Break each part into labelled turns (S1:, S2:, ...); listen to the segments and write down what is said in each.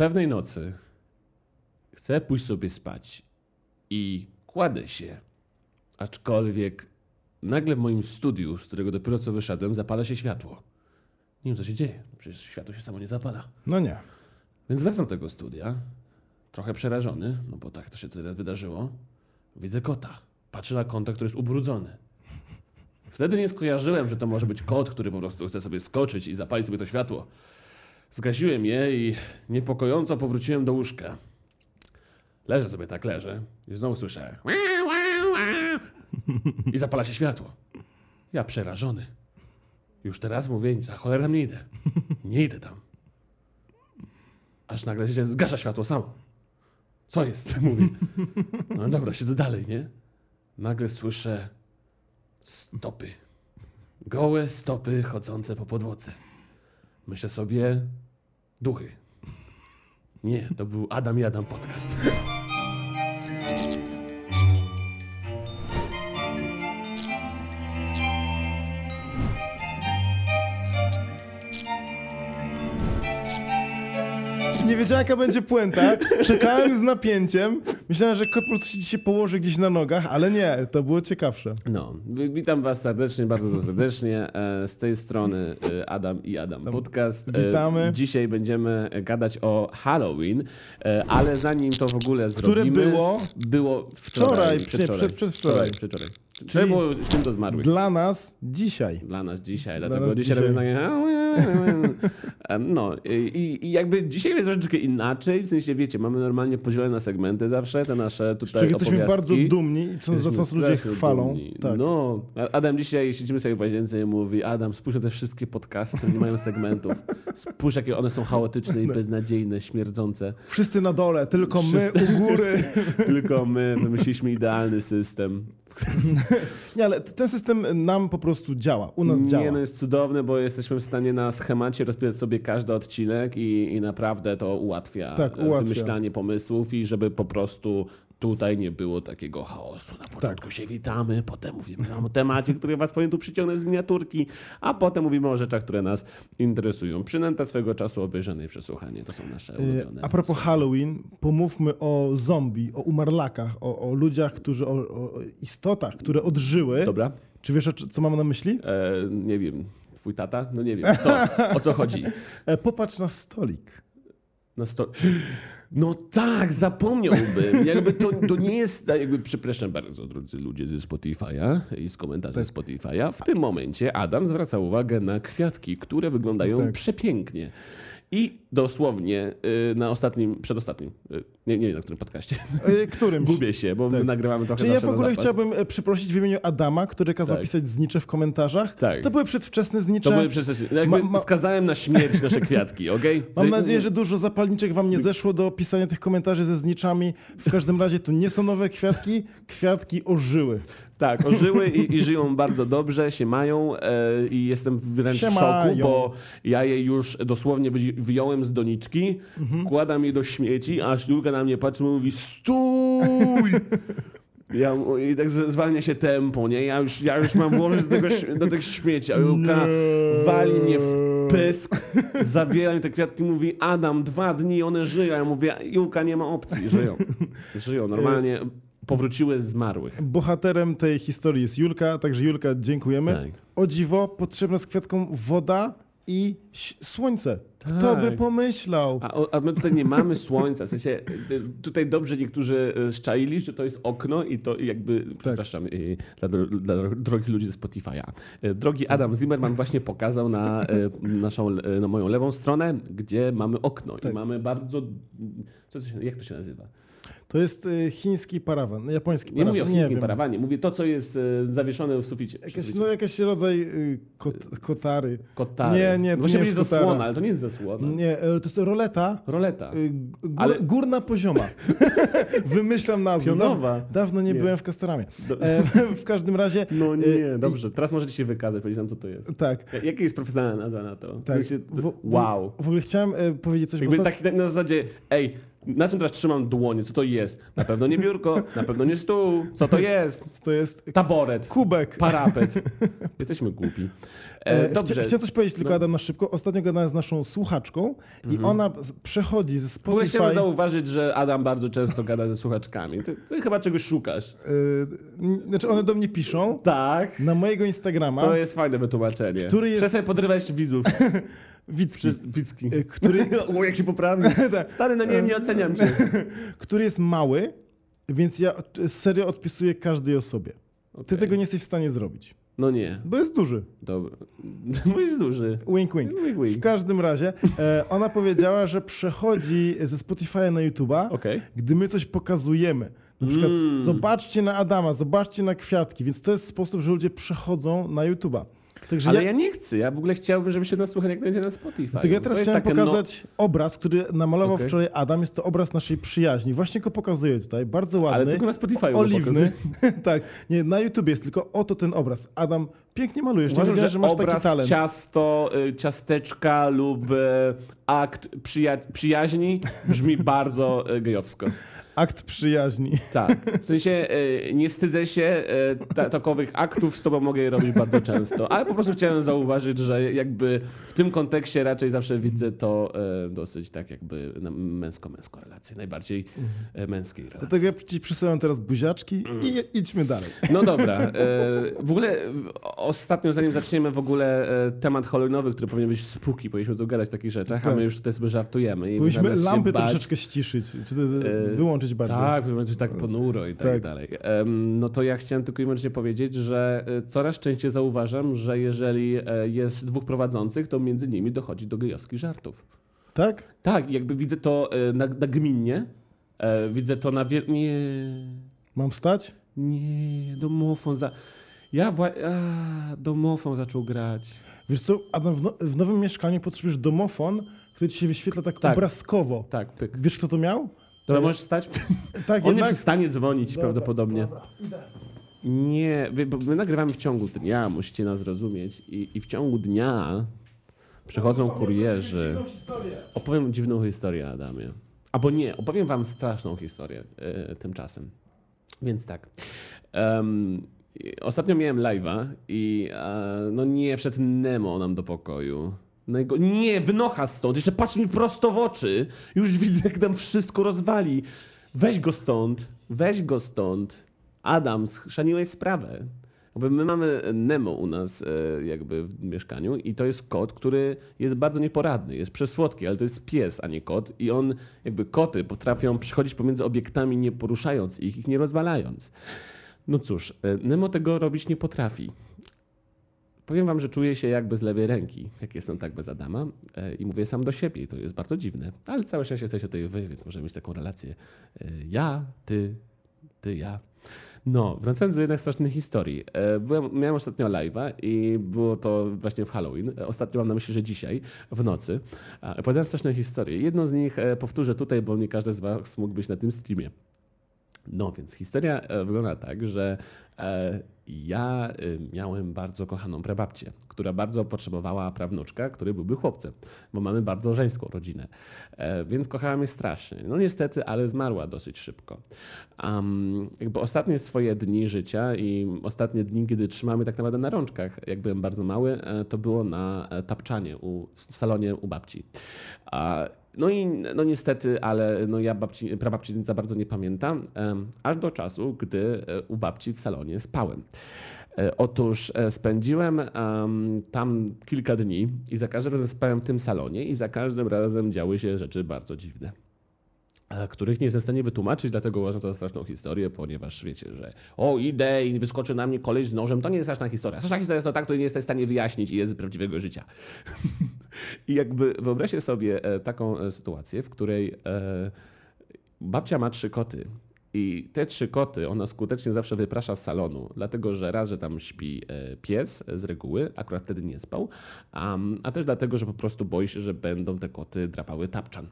S1: Pewnej nocy chcę pójść sobie spać i kładę się. Aczkolwiek nagle w moim studiu, z którego dopiero co wyszedłem, zapala się światło. Nie wiem, co się dzieje. Przecież światło się samo nie zapala.
S2: No nie.
S1: Więc wracam do tego studia, trochę przerażony, no bo tak to się tyle wydarzyło. Widzę kota. Patrzę na kąta, który jest ubrudzony. Wtedy nie skojarzyłem, że to może być kot, który po prostu chce sobie skoczyć i zapalić sobie to światło. Zgasiłem je i niepokojąco powróciłem do łóżka. Leżę sobie tak, leżę i znowu słyszę i zapala się światło. Ja przerażony. Już teraz mówię, za cholerę nie idę. Nie idę tam. Aż nagle się zgasza światło samo. Co jest? Mówi. No dobra, siedzę dalej, nie? Nagle słyszę stopy. Gołe stopy chodzące po podłodze. Myślę sobie, duchy. Nie, to był Adam i Adam podcast.
S2: Nie wiedziałem, jaka będzie puenta. Czekałem z napięciem. Myślałem, że kot po prostu się dzisiaj położy gdzieś na nogach, ale nie, to było ciekawsze.
S1: No, wi- witam was serdecznie, bardzo serdecznie. E, Z tej strony e, Adam i Adam podcast. E,
S2: Witamy.
S1: Dzisiaj będziemy gadać o Halloween, ale zanim to w ogóle zrobimy...
S2: było?
S1: Było
S2: Wczoraj,
S1: wczoraj. przedwczoraj.
S2: przed- przedwczoraj.
S1: Przedwczoraj. Było święto zmarłych.
S2: Dla nas dzisiaj.
S1: Dla nas dzisiaj,
S2: Dla
S1: dlatego
S2: nas
S1: dzisiaj
S2: dzisiaj.
S1: robimy takie... No i, i jakby dzisiaj jest troszeczkę inaczej, w sensie wiecie, mamy normalnie podzielone na segmenty zawsze, te nasze tutaj
S2: Czyli jesteśmy
S1: opowiastki.
S2: bardzo dumni, co za
S1: Jesteśmy
S2: nas ludzie chwalą. Tak.
S1: No, Adam dzisiaj siedzimy sobie w łazience i mówi, Adam, spójrz na te wszystkie podcasty, które nie mają segmentów. Spójrz, jakie one są chaotyczne i beznadziejne, śmierdzące.
S2: Wszyscy na dole, tylko
S1: Wszyscy-
S2: my u góry.
S1: Tylko my wymyśliliśmy idealny system.
S2: Nie, ale ten system nam po prostu działa. U nas
S1: Nie,
S2: działa.
S1: no jest cudowne, bo jesteśmy w stanie na schemacie rozpisać sobie każdy odcinek i, i naprawdę to ułatwia,
S2: Tak, ułatwia.
S1: wymyślanie pomysłów i żeby po prostu tutaj nie było takiego chaosu. Na początku
S2: Tak.
S1: się witamy, potem mówimy o temacie, który was powinien tu przyciągnąć z miniaturki, a potem mówimy o rzeczach, które nas interesują. Przynęta swego czasu obejrzane i przesłuchanie. To są nasze
S2: E,
S1: ulubione.
S2: A propos
S1: słowa.
S2: Halloween, pomówmy o zombie, o umarlakach, o, o ludziach, którzy, o, o istotach, które odżyły.
S1: Dobra?
S2: Czy wiesz, co mam na myśli?
S1: E, nie wiem. Twój tata? No nie wiem. To, o co chodzi?
S2: E, popatrz na stolik.
S1: Na sto... No tak, zapomniałbym. Jakby to, to nie jest, jakby przepraszam bardzo, drodzy ludzie ze Spotify'a i z komentarzy
S2: Tak.
S1: Spotify'a. W tym momencie Adam zwraca uwagę na kwiatki, które wyglądają
S2: Tak.
S1: przepięknie. I dosłownie y, na ostatnim, przedostatnim, y, nie, nie wiem na którym podcaście,
S2: E, którymś.
S1: gubię się, bo my nagrywamy trochę
S2: Czyli ja w ogóle chciałbym e, przeprosić w imieniu Adama, który kazał
S1: Tak.
S2: pisać znicze w komentarzach.
S1: Tak.
S2: To były przedwczesne znicze.
S1: To były przez... Jakby
S2: Ma- ma-
S1: skazałem na śmierć nasze kwiatki, okej?
S2: Mam
S1: Że-
S2: nadzieję, że dużo zapalniczek wam nie zeszło do pisania tych komentarzy ze zniczami. W każdym razie to nie są nowe kwiatki, kwiatki ożyły.
S1: Tak, ożyły i, i żyją bardzo dobrze, się mają e, i jestem wręcz w szoku, bo ja je już dosłownie wy- wyjąłem z doniczki,
S2: Mhm.
S1: wkładam je do śmieci, aż Julka na mnie patrzy i mówi stój! Ja, I tak z- zwalnia się tempo, nie? Ja już, ja już mam włożyć do tego, do tych śmieci, a Julka wali mnie w pysk, zabiera mi te kwiatki, mówi Adam, dwa dni, one żyją. Ja mówię, Julka, nie ma opcji, żyją. Żyją, normalnie powróciły z zmarłych.
S2: Bohaterem tej historii jest Julka, także Julka dziękujemy.
S1: Tak.
S2: O dziwo, potrzebna z kwiatką woda i słońce. Kto
S1: Tak.
S2: by pomyślał?
S1: A, a my tutaj nie mamy słońca. W sensie, y, tutaj dobrze niektórzy y, szczaili, że to jest okno i to jakby, przepraszam, y, dla, dla drogich ludzi ze Spotify'a. Drogi Adam Zimmerman właśnie pokazał na naszą, na moją lewą stronę, gdzie mamy okno
S2: Tak.
S1: i mamy bardzo, co to się, jak to się nazywa?
S2: To jest y, chiński parawan, japoński
S1: Nie
S2: parawan.
S1: mówię o
S2: nie
S1: chińskim
S2: wiem.
S1: parawanie, mówię to, co jest y, zawieszone w suficie.
S2: Jakiś, no, jakiś rodzaj y, kot, kotary.
S1: Kotary.
S2: Nie, nie, to
S1: Właśnie
S2: nie jest
S1: zasłona,
S2: kotara.
S1: ale to nie jest zasłona.
S2: Nie, to jest roleta.
S1: Roleta.
S2: y, Gór,
S1: Ale-
S2: Górna pozioma. Wymyślam nazwę.
S1: Pionowa.
S2: Daw, dawno nie,
S1: Nie.
S2: byłem w Kastoramie. E, w każdym razie.
S1: No nie, dobrze. Teraz możecie się wykazać, powiedzieć nam, co to jest.
S2: Tak.
S1: Ja- Jaka jest profesjonalna nazwa na to? W
S2: Tak.
S1: sensie, to- wow.
S2: W ogóle chciałem e, powiedzieć coś,
S1: Jakby
S2: ostat...
S1: tak na zasadzie, ej, Na czym teraz trzymam dłonie? Co to jest? Na pewno nie biurko, na pewno nie stół. Co to jest?
S2: To jest
S1: Taboret.
S2: kubek.
S1: Parapet. Jesteśmy głupi. E,
S2: E,
S1: dobrze.
S2: Chcia, chciałem coś powiedzieć tylko,
S1: No.
S2: Adam, na szybko. Ostatnio gadałem z naszą słuchaczką i ona przechodzi ze Spotify...
S1: chciałem zauważyć, że Adam bardzo często gada ze słuchaczkami. Ty, ty chyba czegoś szukasz.
S2: y, n- znaczy, one do mnie piszą
S1: Tak.
S2: na mojego Instagrama,
S1: To jest fajne wytłumaczenie.
S2: Który jest-
S1: Przestań podrywać widzów.
S2: Wicki,
S1: Przez Wicki.
S2: który,
S1: O, jak się poprawi.
S2: Tak.
S1: Stary, no nie, nie oceniam cię.
S2: który jest mały, więc ja serio odpisuję każdej osobie. Ty
S1: Okej.
S2: tego nie jesteś w stanie zrobić,
S1: No nie.
S2: bo jest duży.
S1: Dobra. Mój jest duży.
S2: Wink, wink.
S1: Wink,
S2: W
S1: wink.
S2: każdym razie e, ona powiedziała, że przechodzi ze Spotify'a na YouTube'a,
S1: Okej.
S2: gdy my coś pokazujemy. Na przykład
S1: Mm.
S2: zobaczcie na Adama, zobaczcie na kwiatki, więc to jest sposób, że ludzie przechodzą na YouTube'a. Także
S1: Ale
S2: ja,
S1: ja nie chcę. Ja w ogóle chciałbym, żeby się nas słuchać jak będzie na Spotify.
S2: Dlatego ja
S1: To
S2: teraz
S1: jest
S2: chciałem
S1: no-
S2: pokazać obraz, który namalował
S1: Okej.
S2: wczoraj Adam. Jest to obraz naszej przyjaźni. Właśnie go pokazuję tutaj. Bardzo ładny.
S1: Ale tylko na Spotify
S2: Oliwny. tak. Nie, na YouTube jest tylko oto ten obraz. Adam, pięknie malujesz. Nie
S1: Uważam, że,
S2: że masz taki
S1: obraz,
S2: talent.
S1: ciasto, y, ciasteczka lub y, akt przyja- przyjaźni brzmi bardzo y, gejowsko.
S2: Akt przyjaźni.
S1: Tak. W sensie y, nie wstydzę się y, ta, takowych aktów, z tobą mogę je robić bardzo często. Ale po prostu chciałem zauważyć, że jakby w tym kontekście raczej zawsze widzę to y, dosyć tak jakby na męsko-męską relację. Najbardziej męskiej relacji.
S2: Dlatego ja ci przysyłam teraz buziaczki i idźmy dalej.
S1: No dobra. e, W ogóle ostatnio, zanim zaczniemy w ogóle e, temat halloweenowy, który powinien być spóki, powinniśmy tu gadać o takich rzeczach, a
S2: Tak.
S1: my już tutaj sobie żartujemy. I
S2: Powinniśmy lampy troszeczkę ściszyć, czy
S1: E,
S2: wyłączyć bardziej.
S1: Tak, być tak ponuro i tak,
S2: Tak.
S1: dalej. No to ja chciałem tylko i wyłącznie powiedzieć, że e, coraz częściej zauważam, że jeżeli e, jest dwóch prowadzących, to między nimi dochodzi do gejowskich żartów.
S2: Tak?
S1: Tak, jakby widzę to e, na- nagminnie, e, widzę to na wiel... Nie...
S2: Mam wstać?
S1: Nie, domofon za... Ja wła... A, domofon zaczął grać.
S2: Wiesz co, Adam, w, no, w nowym mieszkaniu potrzebujesz domofon, który ci się wyświetla tak,
S1: Tak.
S2: obrazkowo.
S1: Tak, pyk.
S2: Wiesz, kto to miał?
S1: Dobra, możesz stać?
S2: Tak,
S1: On
S2: jednak...
S1: przestanie dzwonić
S2: Dobra,
S1: prawdopodobnie.
S2: Dobra.
S1: Nie, wy- bo my nagrywamy w ciągu dnia, musicie nas zrozumieć. I, I w ciągu dnia przychodzą kurierzy. Opowiem dziwną historię, Adamie. Albo nie, opowiem wam straszną historię e, tymczasem. Więc tak. Em, ostatnio miałem live'a i e, no nie wszedł Nemo nam do pokoju. Najgo... Nie, wynocha stąd. Jeszcze patrz mi prosto w oczy. Już widzę, jak nam wszystko rozwali. Weź go stąd. Weź go stąd. Adam, schrzaniłeś sprawę. My mamy Nemo u nas e, jakby w mieszkaniu i to jest kot, który jest bardzo nieporadny, jest przesłodki, ale to jest pies, a nie kot i on, jakby koty potrafią przychodzić pomiędzy obiektami nie poruszając ich, ich nie rozwalając. No cóż, e, Nemo tego robić nie potrafi. Powiem wam, że czuję się jakby z lewej ręki, jak jestem tak bez Adama e, i mówię sam do siebie i to jest bardzo dziwne, ale całe szczęście jesteście tutaj wy, więc możemy mieć taką relację. E, Ja, ty, ty, ja. No, wracając do jednak strasznej historii. E, Byłem, miałem ostatnio live'a i było to właśnie w Halloween. Ostatnio mam na myśli, że dzisiaj, w nocy. Opowiadałem straszne historie. Jedną z nich powtórzę tutaj, bo nie każdy z was mógł być na tym streamie. No więc historia e, wygląda tak, że e, ja e, miałem bardzo kochaną prababcię, która bardzo potrzebowała prawnuczka, który byłby chłopcem, bo mamy bardzo żeńską rodzinę. E, więc kochałam je strasznie. No niestety, ale zmarła dosyć szybko. Um, jakby ostatnie swoje dni życia i ostatnie dni, kiedy trzymamy tak naprawdę na rączkach, jak byłem bardzo mały, to było na tapczanie u, w salonie u babci. No i no niestety, ale no ja babci, prababci za bardzo nie pamiętam, aż do czasu, gdy e, u babci w salonie spałem. E, Otóż e, spędziłem em, tam kilka dni i za każdym razem spałem w tym salonie i za każdym razem działy się rzeczy bardzo dziwne których nie jestem w stanie wytłumaczyć, dlatego uważam to za straszną historię, ponieważ wiecie, że o idę i wyskoczy na mnie koleś z nożem, to nie jest straszna historia. Straszna historia jest to tak, to nie jesteś w stanie wyjaśnić i jest z prawdziwego życia. I jakby wyobraźcie sobie e, taką e, sytuację, w której e, babcia ma trzy koty I te trzy koty ona skutecznie zawsze wyprasza z salonu, dlatego że raz, że tam śpi e, pies z reguły, akurat wtedy nie spał, um, a też dlatego, że po prostu boi się, że będą te koty drapały tapczan,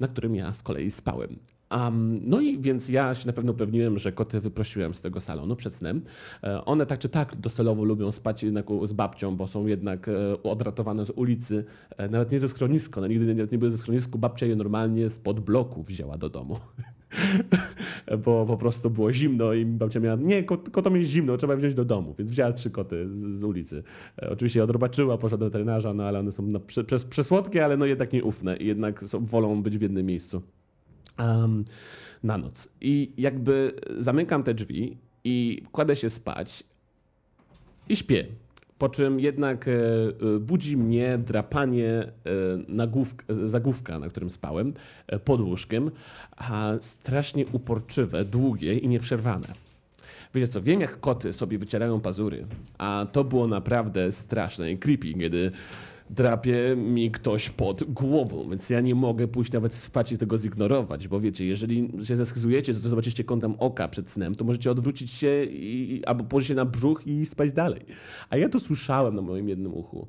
S1: na którym ja z kolei spałem. Um, no i więc ja się na pewno upewniłem, że koty wyprosiłem z tego salonu przed snem. E, one tak czy tak docelowo lubią spać jednak z babcią, bo są jednak e, odratowane z ulicy, nawet nie ze schroniska. One nigdy nie, nie były ze schronisku. Babcia je normalnie spod bloku wzięła do domu. bo po prostu było zimno i babcia miała, nie, kot, kotom jest zimno, trzeba wziąć do domu, więc wzięła trzy koty z, z ulicy. E, oczywiście je odrobaczyła, poszła do weterynarza, no ale one są na, prze, przez, przesłodkie, ale no jednak nieufne i jednak są, wolą być w jednym miejscu um, na noc. I jakby zamykam te drzwi i kładę się spać i śpię. Po czym jednak e, e, budzi mnie drapanie e, zagłówka, na którym spałem, pod łóżkiem, a strasznie uporczywe, długie i nieprzerwane. Wiecie co, wiem jak koty sobie wycierają pazury, a to było naprawdę straszne i creepy, kiedy drapie mi ktoś pod głową, więc ja nie mogę pójść nawet spać i tego zignorować, bo wiecie, jeżeli się zeskizujecie, to zobaczycie kątem oka przed snem, to możecie odwrócić się i, albo położyć się na brzuch i spać dalej. A ja to słyszałem na moim jednym uchu.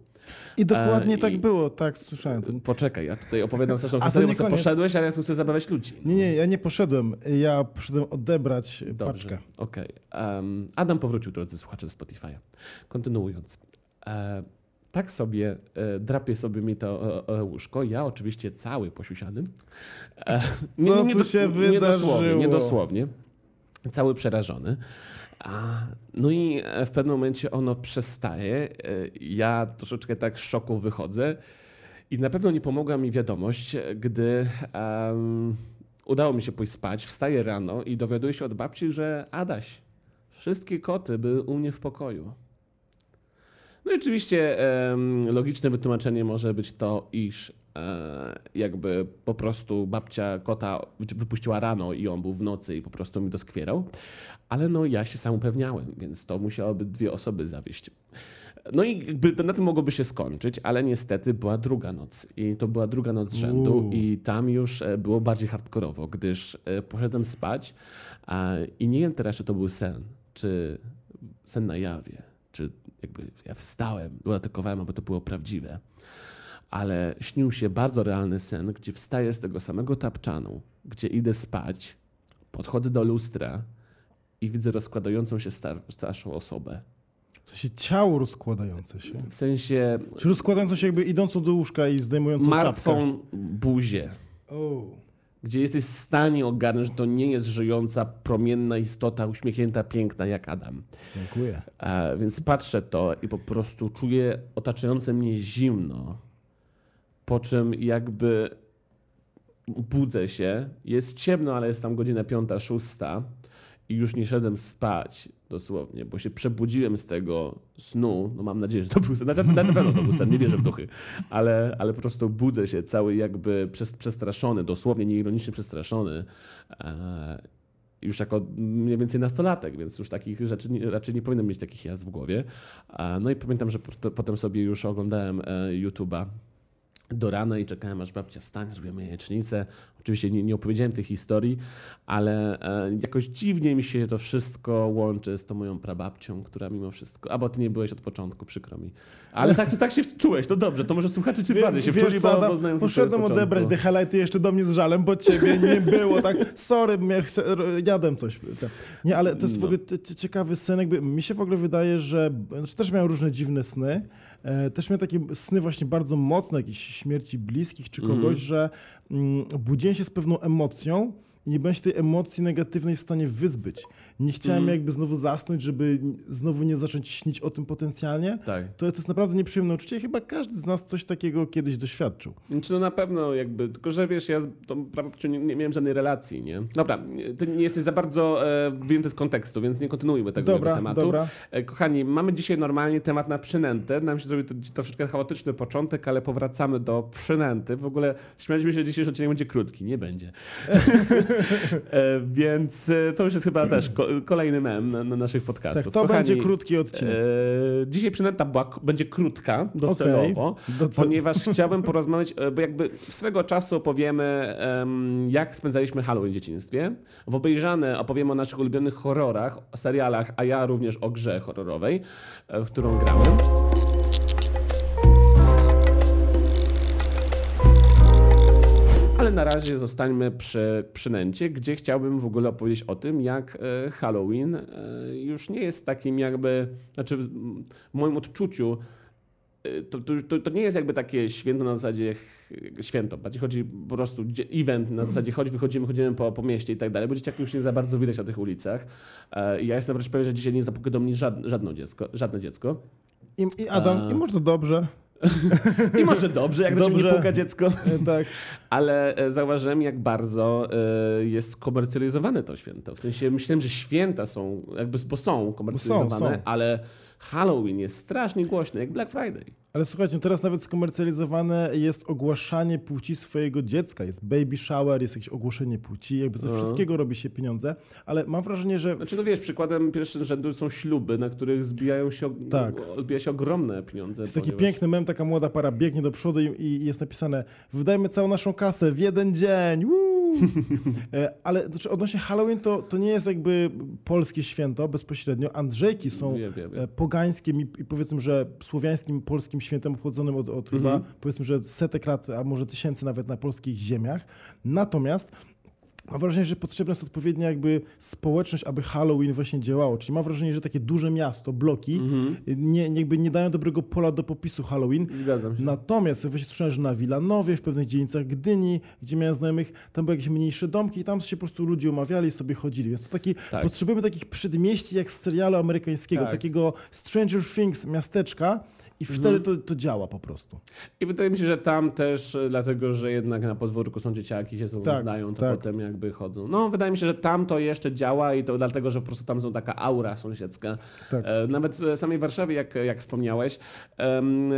S2: I dokładnie
S1: E,
S2: tak
S1: i-
S2: było, tak, słyszałem to.
S1: Poczekaj, ja tutaj opowiadam straszną
S2: A to
S1: historię, bo poszedłeś, ale ja tu chcę zabawiać ludzi.
S2: Nie, nie, ja nie poszedłem. Ja poszedłem odebrać
S1: Dobrze,
S2: paczkę.
S1: okej. Em, Adam powrócił, drodzy słuchacze z Spotify'a. Kontynuując. E, tak sobie e, drapie sobie mi to e, e, łóżko. Ja oczywiście cały posiusiany. E,
S2: Co tu się
S1: Nie
S2: wydarzyło?
S1: nie dosłownie. Cały przerażony. A, no i w pewnym momencie ono przestaje. Ja troszeczkę tak z szoku wychodzę. I na pewno nie pomogła mi wiadomość, gdy em, udało mi się pójść spać. Wstaję rano i dowiaduję się od babci, że Adaś, wszystkie koty były u mnie w pokoju. No i oczywiście logiczne wytłumaczenie może być to, iż e, jakby po prostu babcia kota wy- wypuściła rano i on był w nocy i po prostu mi doskwierał. Ale no ja się sam upewniałem, więc to musiałoby dwie osoby zawieść. No i jakby to na tym mogłoby się skończyć, ale niestety była druga noc. I to była druga noc z rzędu
S2: Uuu.
S1: i tam już e, było bardziej hardkorowo, gdyż e, poszedłem spać i nie wiem teraz, czy to był sen, czy sen na jawie, jakby ja wstałem, uratykowałem, aby to było prawdziwe. Ale śnił się bardzo realny sen, gdzie wstaję z tego samego tapczanu, gdzie idę spać, podchodzę do lustra i widzę rozkładającą się star- starszą osobę.
S2: W sensie ciało rozkładające się.
S1: W sensie
S2: Czy rozkładające się jakby idącą do łóżka i zdejmującą czapkę?
S1: martwą buzię,
S2: O.
S1: gdzie jesteś w stanie ogarnąć, że to nie jest żyjąca, promienna istota, uśmiechnięta, piękna jak Adam.
S2: Dziękuję.
S1: E, więc patrzę to i po prostu czuję otaczające mnie zimno. Po czym jakby budzę się. Jest ciemno, ale jest tam godzina piąta, szósta i już nie szedłem spać dosłownie, bo się przebudziłem z tego snu. No mam nadzieję, że to był sen. Znaczy, na pewno to był sen, nie wierzę w duchy. Ale, ale po prostu budzę się cały jakby przes- przestraszony, dosłownie nieironicznie przestraszony. E, już jako mniej więcej nastolatek, więc już takich rzeczy raczej nie powinienem mieć takich jazd w głowie. E, No i pamiętam, że po- potem sobie już oglądałem e, YouTube'a do rana i czekałem, aż babcia wstanie, zrobiłem jajecznicę. Oczywiście nie, nie opowiedziałem tych historii, ale e, jakoś dziwnie mi się to wszystko łączy z tą moją prababcią, która mimo wszystko... A, bo ty nie byłeś od początku, przykro mi. Ale tak czy tak się czułeś, to dobrze, to może słuchacze czy bardziej się wczuli, bo, bo znają
S2: Poszedłem odebrać te highlighty jeszcze do mnie z żalem, bo ciebie nie było, tak, sorry, ja chcę, jadłem coś. Nie, ale to jest w
S1: No.
S2: ogóle c- c- ciekawy sen, jakby mi się w ogóle wydaje, że, znaczy też miałem różne dziwne sny, też miałem takie sny właśnie bardzo mocne, jakieś śmierci bliskich czy kogoś,
S1: Mhm.
S2: że mm, budziłem się z pewną emocją i nie byłem się tej emocji negatywnej w stanie wyzbyć. Nie chciałem
S1: Mhm.
S2: jakby znowu zasnąć, żeby znowu nie zacząć śnić o tym potencjalnie.
S1: Tak.
S2: To, to jest naprawdę nieprzyjemne uczucie chyba każdy z nas coś takiego kiedyś doświadczył.
S1: Znaczy no na pewno jakby, tylko że wiesz, ja tą prababcią nie, nie miałem żadnej relacji, nie? Dobra, nie- ty nie jesteś za bardzo e, wyjęty z kontekstu, więc nie kontynuujmy tego
S2: Dobra,
S1: tematu.
S2: dobra.
S1: E, kochani, mamy dzisiaj normalnie temat na przynętę. Nam się zrobił to troszeczkę chaotyczny początek, ale powracamy do przynęty. W ogóle śmialiśmy się dzisiaj, że odcinek będzie krótki. Nie będzie. e, więc e, to już jest chyba też kolejny mem na, na naszych podcastów.
S2: Tak, to
S1: Kochani,
S2: będzie krótki odcinek.
S1: E, dzisiaj przynęta była, będzie krótka docelowo,
S2: Docel-
S1: ponieważ chciałbym porozmawiać, e, bo jakby swego czasu opowiemy, em, jak spędzaliśmy Halloween w dzieciństwie. W obejrzane opowiemy o naszych ulubionych horrorach, o serialach, a ja również o grze horrorowej, e, w którą grałem. Na razie zostańmy przy przynęcie, gdzie chciałbym w ogóle opowiedzieć o tym, jak e, Halloween e, już nie jest takim jakby, znaczy w moim odczuciu e, to, to, to, nie jest jakby takie święto na zasadzie święto, bardziej chodzi po prostu event na zasadzie chodź, wychodzimy, chodzimy po, po mieście i tak dalej, bo dzieciaki już nie za bardzo widać na tych ulicach. Ja jestem wręcz pewien, że dzisiaj nie zapukuje do mnie żadne, żadne dziecko, żadne dziecko.
S2: I, I Adam,
S1: A.
S2: i może to dobrze.
S1: I może dobrze, jak do ciebie
S2: Dobrze.
S1: puka dziecko.
S2: E, tak.
S1: Ale e, zauważyłem, jak bardzo e, jest skomercjalizowane to święto. W sensie myślałem, że święta są, jakby bo są komercjalizowane,
S2: są.
S1: ale Halloween jest strasznie głośny, jak Black Friday.
S2: Ale słuchajcie, teraz nawet skomercjalizowane jest ogłaszanie płci swojego dziecka. Jest baby shower, jest jakieś ogłoszenie płci, jakby ze
S1: No.
S2: wszystkiego robi się pieniądze, ale mam wrażenie, że
S1: Znaczy, no wiesz, przykładem pierwszym rzędu są śluby, na których zbijają się,
S2: Tak.
S1: odbija się ogromne pieniądze.
S2: jest taki
S1: ponieważ-
S2: piękny mem, taka młoda para biegnie do przodu i, i jest napisane wydajmy całą naszą kasę w jeden dzień. Woo! E, Ale znaczy, odnośnie Halloween to, to nie jest jakby polskie święto bezpośrednio. Andrzejki są
S1: Wiem, wiem, wiem.
S2: e, pogańskim i, powiedzmy, że słowiańskim, polskim świętem obchodzonym od, od chyba powiedzmy, że setek lat, a może tysięcy nawet na polskich ziemiach. Natomiast mam wrażenie, że potrzebna jest odpowiednia jakby społeczność, aby Halloween właśnie działało. Czyli mam wrażenie, że takie duże miasto, bloki nie, jakby nie dają dobrego pola do popisu Halloween.
S1: Zgadzam się.
S2: Natomiast właśnie słyszałem, że na Wilanowie, w pewnych dzielnicach Gdyni, gdzie miałem znajomych, tam były jakieś mniejsze domki i tam się po prostu ludzie umawiali i sobie chodzili. Więc to taki,
S1: Tak.
S2: potrzebujemy takich przedmieści jak z serialu amerykańskiego,
S1: Tak.
S2: takiego Stranger Things miasteczka i
S1: Mhm.
S2: wtedy to, to działa po prostu.
S1: I wydaje mi się, że tam też, e, dlatego że jednak na podwórku są dzieciaki, się
S2: Tak,
S1: znają, to
S2: tak.
S1: potem jakby chodzą. No, wydaje mi się, że tam to jeszcze działa i to dlatego, że po prostu tam są taka aura sąsiedzka.
S2: Tak.
S1: E, Nawet w samej Warszawie, jak, jak wspomniałeś,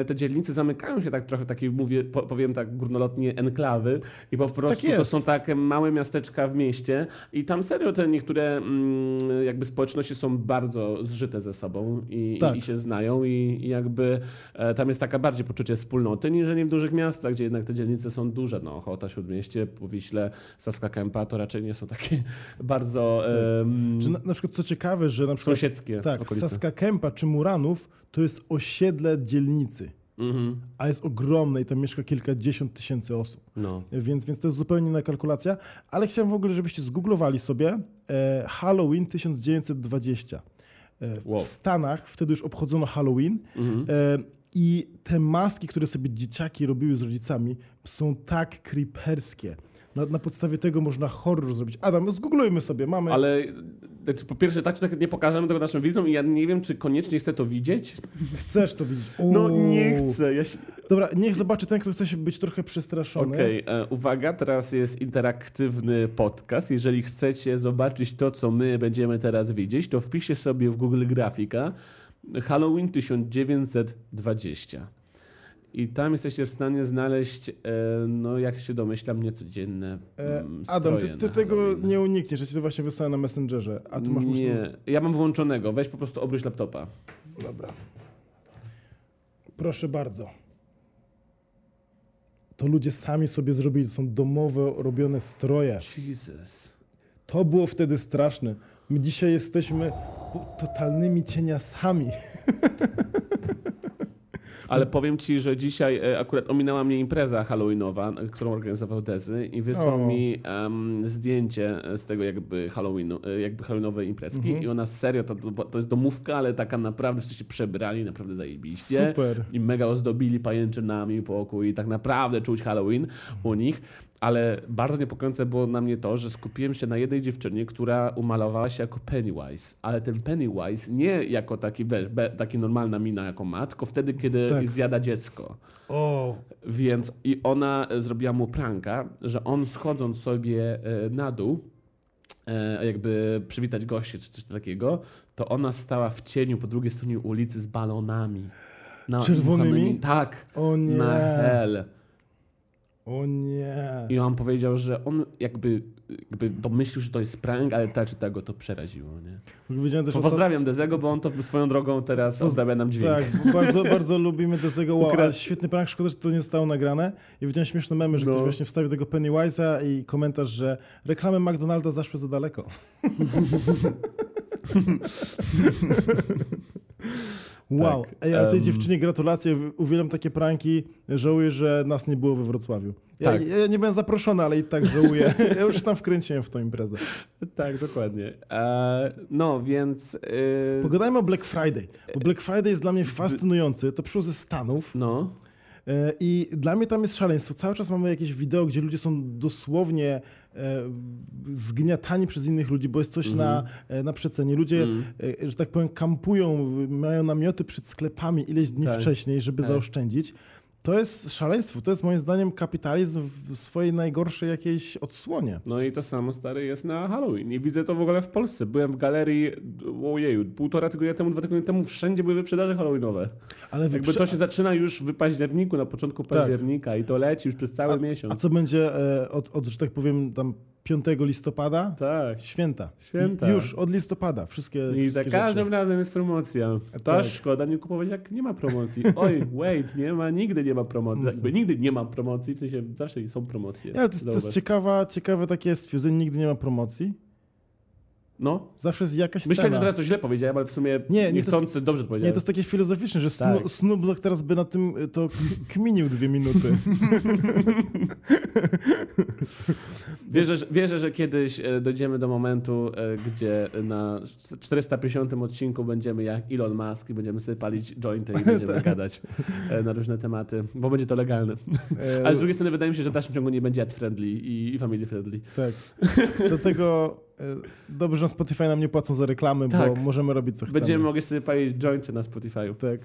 S1: te dzielnice zamykają się tak trochę w takiej, mówię, po- powiem tak górnolotnie, enklawy i po prostu to
S2: jest.
S1: są takie małe miasteczka w mieście i tam serio te niektóre mm, jakby społeczności są bardzo zżyte ze sobą i,
S2: Tak.
S1: i, się znają i, i jakby e, tam jest taka bardziej poczucie wspólnoty niż nie w dużych miastach, gdzie jednak te dzielnice są duże. No, Ochota, Śródmieście, Powiśle, Saska Kępa to raczej nie są takie bardzo em,
S2: Czy na, na przykład co ciekawe, że na przykład
S1: sąsiedzkie
S2: tak,
S1: okolice.
S2: Saska Kępa czy Muranów to jest osiedle dzielnicy,
S1: Mhm.
S2: a jest ogromne i tam mieszka kilkadziesiąt tysięcy osób.
S1: No.
S2: Więc, więc to jest zupełnie inna kalkulacja, ale chciałem w ogóle, żebyście zgooglowali sobie e, Halloween 1920. E,
S1: Wow.
S2: W Stanach wtedy już obchodzono Halloween
S1: Mhm.
S2: e, i te maski, które sobie dzieciaki robiły z rodzicami są tak creeperskie. Na, na podstawie tego można horror zrobić. Adam, zgooglujmy sobie, mamy...
S1: Ale znaczy, po pierwsze, tak czy tak nie pokażemy tego naszym widzom i ja nie wiem, czy koniecznie chcę to widzieć.
S2: Chcesz to widzieć?
S1: No
S2: Uuu.
S1: nie chcę. Ja się...
S2: Dobra, niech zobaczy ten, kto chce się być trochę przestraszony.
S1: Okej, e, uwaga, teraz jest interaktywny podcast. Jeżeli chcecie zobaczyć to, co my będziemy teraz widzieć, to wpiszcie sobie w Google Grafika Halloween 1920. I tam jesteście w stanie znaleźć, e, no jak się domyślam, niecodzienne
S2: E,
S1: mm,
S2: Adam, ty, ty tego
S1: Halloween.
S2: nie unikniesz, ja ci to właśnie wysłałem na Messengerze, a ty masz.
S1: Nie, ja mam włączonego. Weź po prostu obróć laptopa.
S2: Dobra. Proszę bardzo. To ludzie sami sobie zrobili, to są domowe, robione stroje.
S1: Jesus.
S2: To było wtedy straszne. My dzisiaj jesteśmy totalnymi cieniasami.
S1: Ale powiem ci, że dzisiaj e, akurat ominęła mnie impreza halloweenowa, e, którą organizował Dezy i wysłał
S2: O.
S1: mi em, zdjęcie z tego jakby Halloweenu, e, jakby halloweenowej imprezki
S2: Mhm.
S1: i ona serio, to, to jest domówka, ale taka naprawdę, wszyscy się przebrali, naprawdę zajebiście.
S2: Super.
S1: I mega ozdobili pajęczynami pokój i tak naprawdę czuć Halloween u nich. Ale bardzo niepokojące było na mnie to, że skupiłem się na jednej dziewczynie, która umalowała się jako Pennywise. Ale ten Pennywise nie jako taki, wiesz, be, taki normalna mina, jaką ma, tylko wtedy, kiedy
S2: Tak.
S1: zjada dziecko.
S2: O,
S1: Więc i ona zrobiła mu pranka, że on schodząc sobie e, na dół, e, jakby przywitać gości czy coś takiego, to ona stała w cieniu po drugiej stronie ulicy z balonami. Na,
S2: Czerwonymi?
S1: Tak.
S2: o nie.
S1: Na hell.
S2: O nie.
S1: I on powiedział, że on jakby, jakby domyślił, że to jest prank, ale ta czy tego to przeraziło, nie?
S2: Też o
S1: Pozdrawiam Dezego, bo on to swoją drogą teraz ozdabia nam dźwięk.
S2: Tak, bardzo, bardzo lubimy Dezego Wow,
S1: Ukra-
S2: świetny prank, szkoda, że to nie zostało nagrane. I widziałem śmieszne memy, że
S1: No.
S2: ktoś właśnie wstawił tego Pennywise'a i komentarz, że reklamy McDonalda zaszły za daleko. wow.
S1: Tak,
S2: Ej, ale tej
S1: em.
S2: dziewczynie gratulacje, uwielbiam takie pranki. Żałuję, że nas nie było we Wrocławiu. Ja,
S1: Tak.
S2: ja nie byłem zaproszony, ale i tak żałuję. ja już tam wkręciłem w tą imprezę.
S1: Tak, dokładnie. E, no, więc... y,
S2: Pogadajmy o Black Friday, bo Black Friday jest dla mnie fascynujący. To przyszło ze Stanów.
S1: no,
S2: I dla mnie tam jest szaleństwo. Cały czas mamy jakieś wideo, gdzie ludzie są dosłownie e, zgniatani przez innych ludzi, bo jest coś na, e, na przecenie. Ludzie,
S1: Mhm.
S2: e, że tak powiem, kampują, mają namioty przed sklepami ileś dni
S1: Tak.
S2: wcześniej, żeby
S1: Tak.
S2: zaoszczędzić. To jest szaleństwo. To jest moim zdaniem kapitalizm w swojej najgorszej jakiejś odsłonie.
S1: no i to samo, stary, jest na Halloween. I widzę to w ogóle w Polsce. Byłem w galerii, ojeju, półtora tygodnia temu, dwa tygodnie temu, wszędzie były wyprzedaże halloweenowe.
S2: Ale
S1: Jakby
S2: wyprze-
S1: to się zaczyna już w październiku, na początku października i to leci już przez cały
S2: a,
S1: miesiąc.
S2: a co będzie e, od, od, że tak powiem, tam 5 listopada?
S1: Tak.
S2: Święta.
S1: Święta.
S2: I już od listopada. Wszystkie,
S1: I za
S2: wszystkie
S1: każdym
S2: rzeczy.
S1: razem jest promocja. To
S2: Tak.
S1: szkoda nie kupować, jak nie ma promocji. Oj, wait, nie ma, nigdy nie ma promocji. Jakby nigdy nie ma promocji, w sensie zawsze są promocje.
S2: Nie, ale to, jest- to jest ciekawa, ciekawe takie stwierdzenie, nigdy nie ma promocji.
S1: No,
S2: Zawsze jest jakaś
S1: myślałem, że
S2: cena.
S1: teraz to źle powiedziałem, ale w sumie
S2: Nie, nie, to-
S1: dobrze to
S2: Nie,
S1: powiedziałem.
S2: to jest takie filozoficzne, że
S1: Tak.
S2: Snu- Snoop Dogg teraz by na tym to kminił dwie minuty.
S1: Wierzę, że- wierzę, że kiedyś e, dojdziemy do momentu, e, gdzie na 450 odcinku będziemy jak Elon Musk i będziemy sobie palić jointy i będziemy gadać e, na różne tematy, bo będzie to legalne. Ale z drugiej strony wydaje mi się, że w dalszym ciągu nie będzie ad friendly i, family friendly.
S2: Tak. Dlatego e, dobrze, że na Spotify nam nie płacą za reklamy, bo
S1: Tak.
S2: możemy robić co chcemy.
S1: Będziemy mogli sobie palić jointy na Spotify'u.
S2: Tak.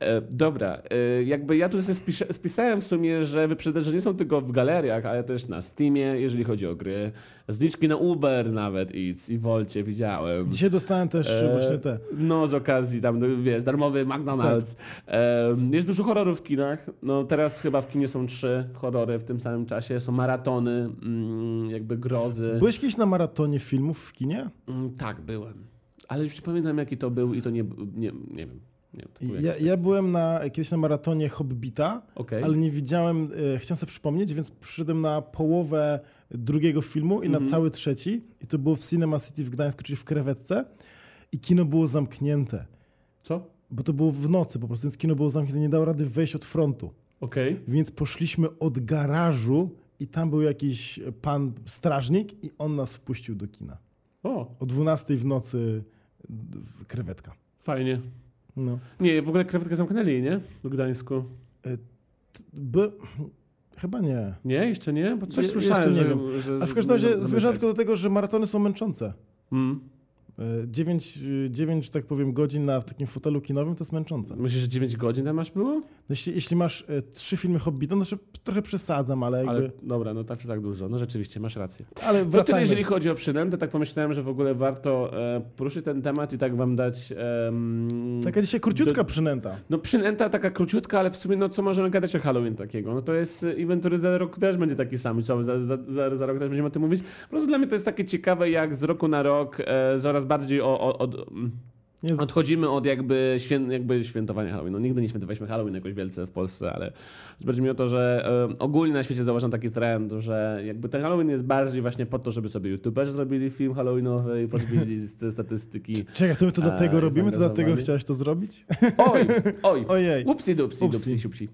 S1: E, dobra, e, jakby ja tu sobie spisze, spisałem w sumie, że wyprzedaże nie są tylko w galeriach, ale też na Steamie, jeżeli chodzi o gry. Zniczki na Uber nawet i, i Volcie widziałem.
S2: Dzisiaj dostałem też
S1: E,
S2: właśnie te.
S1: No, z okazji tam, no, wiesz, darmowy McDonald's. E, jest dużo horrorów w kinach. No, teraz chyba w kinie są trzy horrory w tym samym czasie. Są maratony, mm, jakby grozy.
S2: Byłeś kiedyś na maratonie filmów w kinie?
S1: Mm, tak, byłem. Ale już nie pamiętam, jaki to był i to nie, nie, nie wiem. Nie,
S2: Ja, ja byłem na, kiedyś na maratonie Hobbita,
S1: Okej.
S2: ale nie widziałem, e, chciałem sobie przypomnieć, więc przyszedłem na połowę drugiego filmu i
S1: Mhm.
S2: na cały trzeci. I to było w Cinema City w Gdańsku, czyli w Krewetce. I kino było zamknięte,
S1: Co?
S2: bo to było w nocy po prostu, więc kino było zamknięte, nie dało rady wejść od frontu.
S1: Okej.
S2: Więc poszliśmy od garażu i tam był jakiś pan strażnik i on nas wpuścił do kina.
S1: O,
S2: O 12 w nocy krewetka.
S1: fajnie.
S2: No.
S1: Nie, w ogóle krewetkę zamknęli, nie? W Gdańsku.
S2: By... Chyba nie.
S1: Nie? Jeszcze nie? Bo coś
S2: Je-
S1: słyszałem,
S2: jeszcze nie
S1: że,
S2: wiem.
S1: że...
S2: A w
S1: że
S2: każdym razie zmierzam tylko do tego, że maratony są męczące.
S1: Mm.
S2: 9, 9, że tak powiem, godzin na w takim fotelu kinowym to jest męczące. No,
S1: Myślisz, że 9 godzin tam masz było?
S2: jeśli, jeśli masz e, trzy filmy Hobbita, no to trochę przesadzam, ale jakby...
S1: Ale dobra, no tak czy tak dużo. No rzeczywiście, masz rację.
S2: Ale,
S1: To tyle, jeżeli chodzi o przynętę, tak pomyślałem, że w ogóle warto e, poruszyć ten temat i tak wam dać... em,
S2: Taka dzisiaj króciutka
S1: do-
S2: przynęta.
S1: No przynęta taka króciutka, ale w sumie no co możemy gadać o Halloween takiego? No to jest e, event, który za rok też będzie taki sam. Co, za, za, za, za rok też będziemy o tym mówić. Po prostu dla mnie to jest takie ciekawe, jak z roku na rok e, coraz bardziej o, o, mm,
S2: Nie
S1: odchodzimy od jakby, świę, jakby świętowania Halloween. No nigdy nie świętowaliśmy Halloween jakoś wielce w Polsce, ale chodzi mi o to, że e, ogólnie na świecie zauważam taki trend, że jakby ten Halloween jest bardziej właśnie po to, żeby sobie youtuberzy zrobili film halloweenowy i podbili z- statystyki.
S2: Czekaj, to my to
S1: A,
S2: dlatego robimy? To dlatego chciałeś to zrobić?
S1: Oj, oj.
S2: Ojej.
S1: Upsi dupsi,
S2: Upsi.
S1: dupsi, siupsi.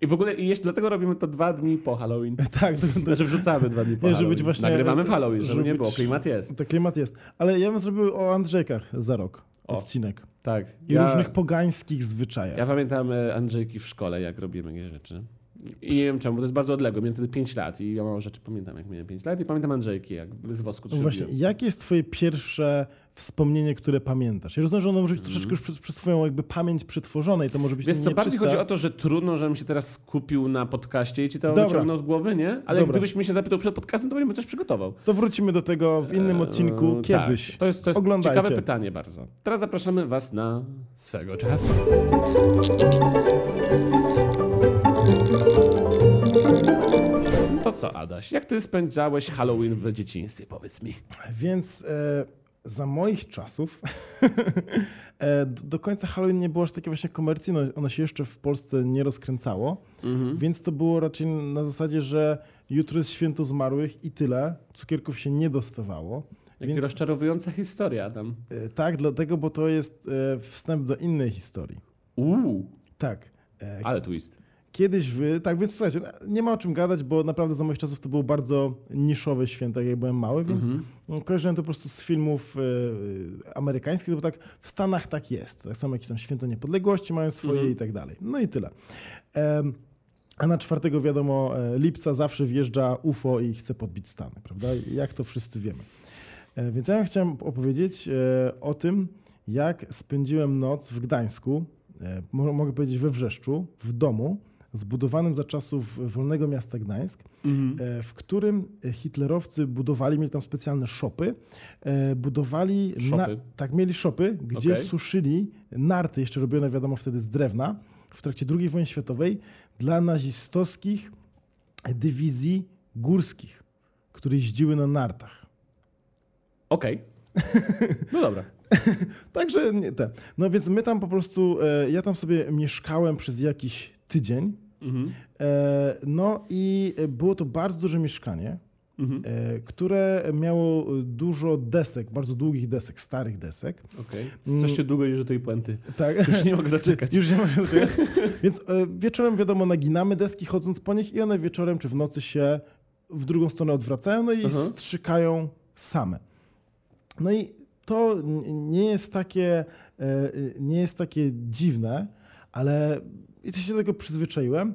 S1: I w ogóle i jeszcze dlatego robimy to dwa dni po Halloween.
S2: Tak, to, to,
S1: Znaczy wrzucamy dwa dni po
S2: Nie, żeby
S1: Halloween.
S2: być właśnie-
S1: Nagrywamy w Halloween, żeby
S2: żeby
S1: nie było. Klimat jest.
S2: to klimat jest. Ale ja bym zrobił o Andrzejkach za rok
S1: O.
S2: odcinek.
S1: Tak.
S2: I różnych pogańskich zwyczajach.
S1: Ja pamiętam e, Andrzejki w szkole, jak robimy jakieś rzeczy. I nie wiem czemu, bo to jest bardzo odległe. Miałem wtedy 5 lat i ja mało rzeczy pamiętam, jak miałem 5 lat. I pamiętam Andrzejki, jak z wosku
S2: No właśnie, jakie jest twoje pierwsze wspomnienie, które pamiętasz? Ja rozumiem, że ono może być troszeczkę już przez, przez twoją jakby pamięć przetworzone i to może być.
S1: Wiesz co, bardziej
S2: nieczyste.
S1: chodzi o to, że trudno, żebym się teraz skupił na podcaście i ci to
S2: Dobra.
S1: wyciągnął z głowy, nie? Ale
S2: Dobra.
S1: gdybyś mnie się zapytał przed podcastem, to bym coś przygotował.
S2: To wrócimy do tego w innym odcinku
S1: Eee,
S2: kiedyś.
S1: Tak. To jest, to jest
S2: Oglądajcie.
S1: ciekawe pytanie bardzo. Teraz zapraszamy was na swego czasu. To co, Adaś? Jak ty spędzałeś Halloween w dzieciństwie, powiedz mi?
S2: Więc e, za moich czasów e, do, końca Halloween nie było aż takie właśnie komercyjne. Ono się jeszcze w Polsce nie rozkręcało,
S1: Mhm.
S2: więc to było raczej na zasadzie, że jutro jest święto zmarłych i tyle. Cukierków się nie dostawało.
S1: Jaka
S2: Więc,
S1: rozczarowująca historia, Adam.
S2: e, tak, dlatego, bo to jest e, wstęp do innej historii.
S1: Uuu,
S2: Tak. E,
S1: ale twist.
S2: Kiedyś wy, tak więc słuchajcie, nie ma o czym gadać, bo naprawdę za moich czasów to było bardzo niszowe święto, jak ja byłem mały, więc
S1: Mhm.
S2: kojarzyłem to po prostu z filmów e, amerykańskich, bo tak w Stanach tak jest. Tak samo jakieś tam święto niepodległości mają swoje
S1: Mhm.
S2: i tak dalej. No i tyle. Em, a na 4 wiadomo e, lipca zawsze wjeżdża UFO i chce podbić Stany, prawda? Jak to wszyscy wiemy. Więc ja chciałem opowiedzieć o tym, jak spędziłem noc w Gdańsku, mo- mogę powiedzieć we Wrzeszczu, w domu zbudowanym za czasów Wolnego Miasta Gdańsk,
S1: Mhm.
S2: e, w którym hitlerowcy budowali, mieli tam specjalne szopy, e, budowali...
S1: Szopy?
S2: tak, mieli szopy, gdzie
S1: Okej.
S2: suszyli narty, jeszcze robione wiadomo wtedy z drewna, w trakcie II wojny światowej dla nazistowskich dywizji górskich, które jeździły na nartach.
S1: Okej. No dobra.
S2: Także nie, te. No więc my tam po prostu, e, ja tam sobie mieszkałem przez jakiś tydzień.
S1: Mhm.
S2: E, no i było to bardzo duże mieszkanie,
S1: Mhm.
S2: e, które miało dużo desek, bardzo długich desek, starych desek.
S1: Okej. Strasznie długo już do tej puenty.
S2: Tak.
S1: Już nie mogę doczekać.
S2: Już nie mogę doczekać. Więc e, wieczorem, wiadomo, naginamy deski chodząc po nich i one wieczorem czy w nocy się w drugą stronę odwracają, no i
S1: Aha.
S2: strzykają same. No i to nie jest takie, nie jest takie dziwne, ale i to się do tego przyzwyczaiłem,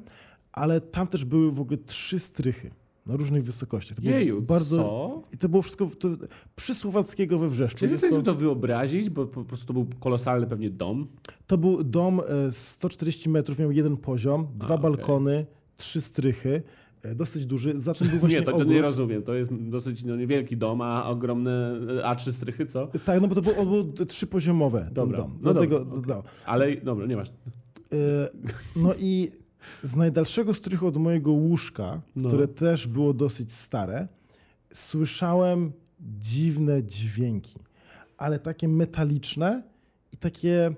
S2: ale tam też były w ogóle trzy strychy na różnych wysokościach. To
S1: Jeju,
S2: bardzo,
S1: co?
S2: I to było wszystko to, przy Słowackiego we Wrzeszczu.
S1: Czy jesteś w stanie
S2: to,
S1: wyobrazić, bo po prostu to był kolosalny pewnie dom.
S2: to był dom e, 140 metrów, miał jeden poziom, dwa
S1: okej.
S2: balkony, trzy strychy, e, dosyć duży. Za tym był właśnie
S1: Nie, to, to
S2: ogród.
S1: nie rozumiem. To jest dosyć no, niewielki dom, a ogromne A trzy strychy, co?
S2: Tak, no bo to był, on był trzypoziomowe
S1: Dobra.
S2: dom.
S1: No
S2: Dlatego,
S1: dobra,
S2: no.
S1: Ale dobra, nie masz.
S2: E, No i z najdalszego strychu od mojego łóżka,
S1: No.
S2: które też było dosyć stare, słyszałem dziwne dźwięki, ale takie metaliczne i takie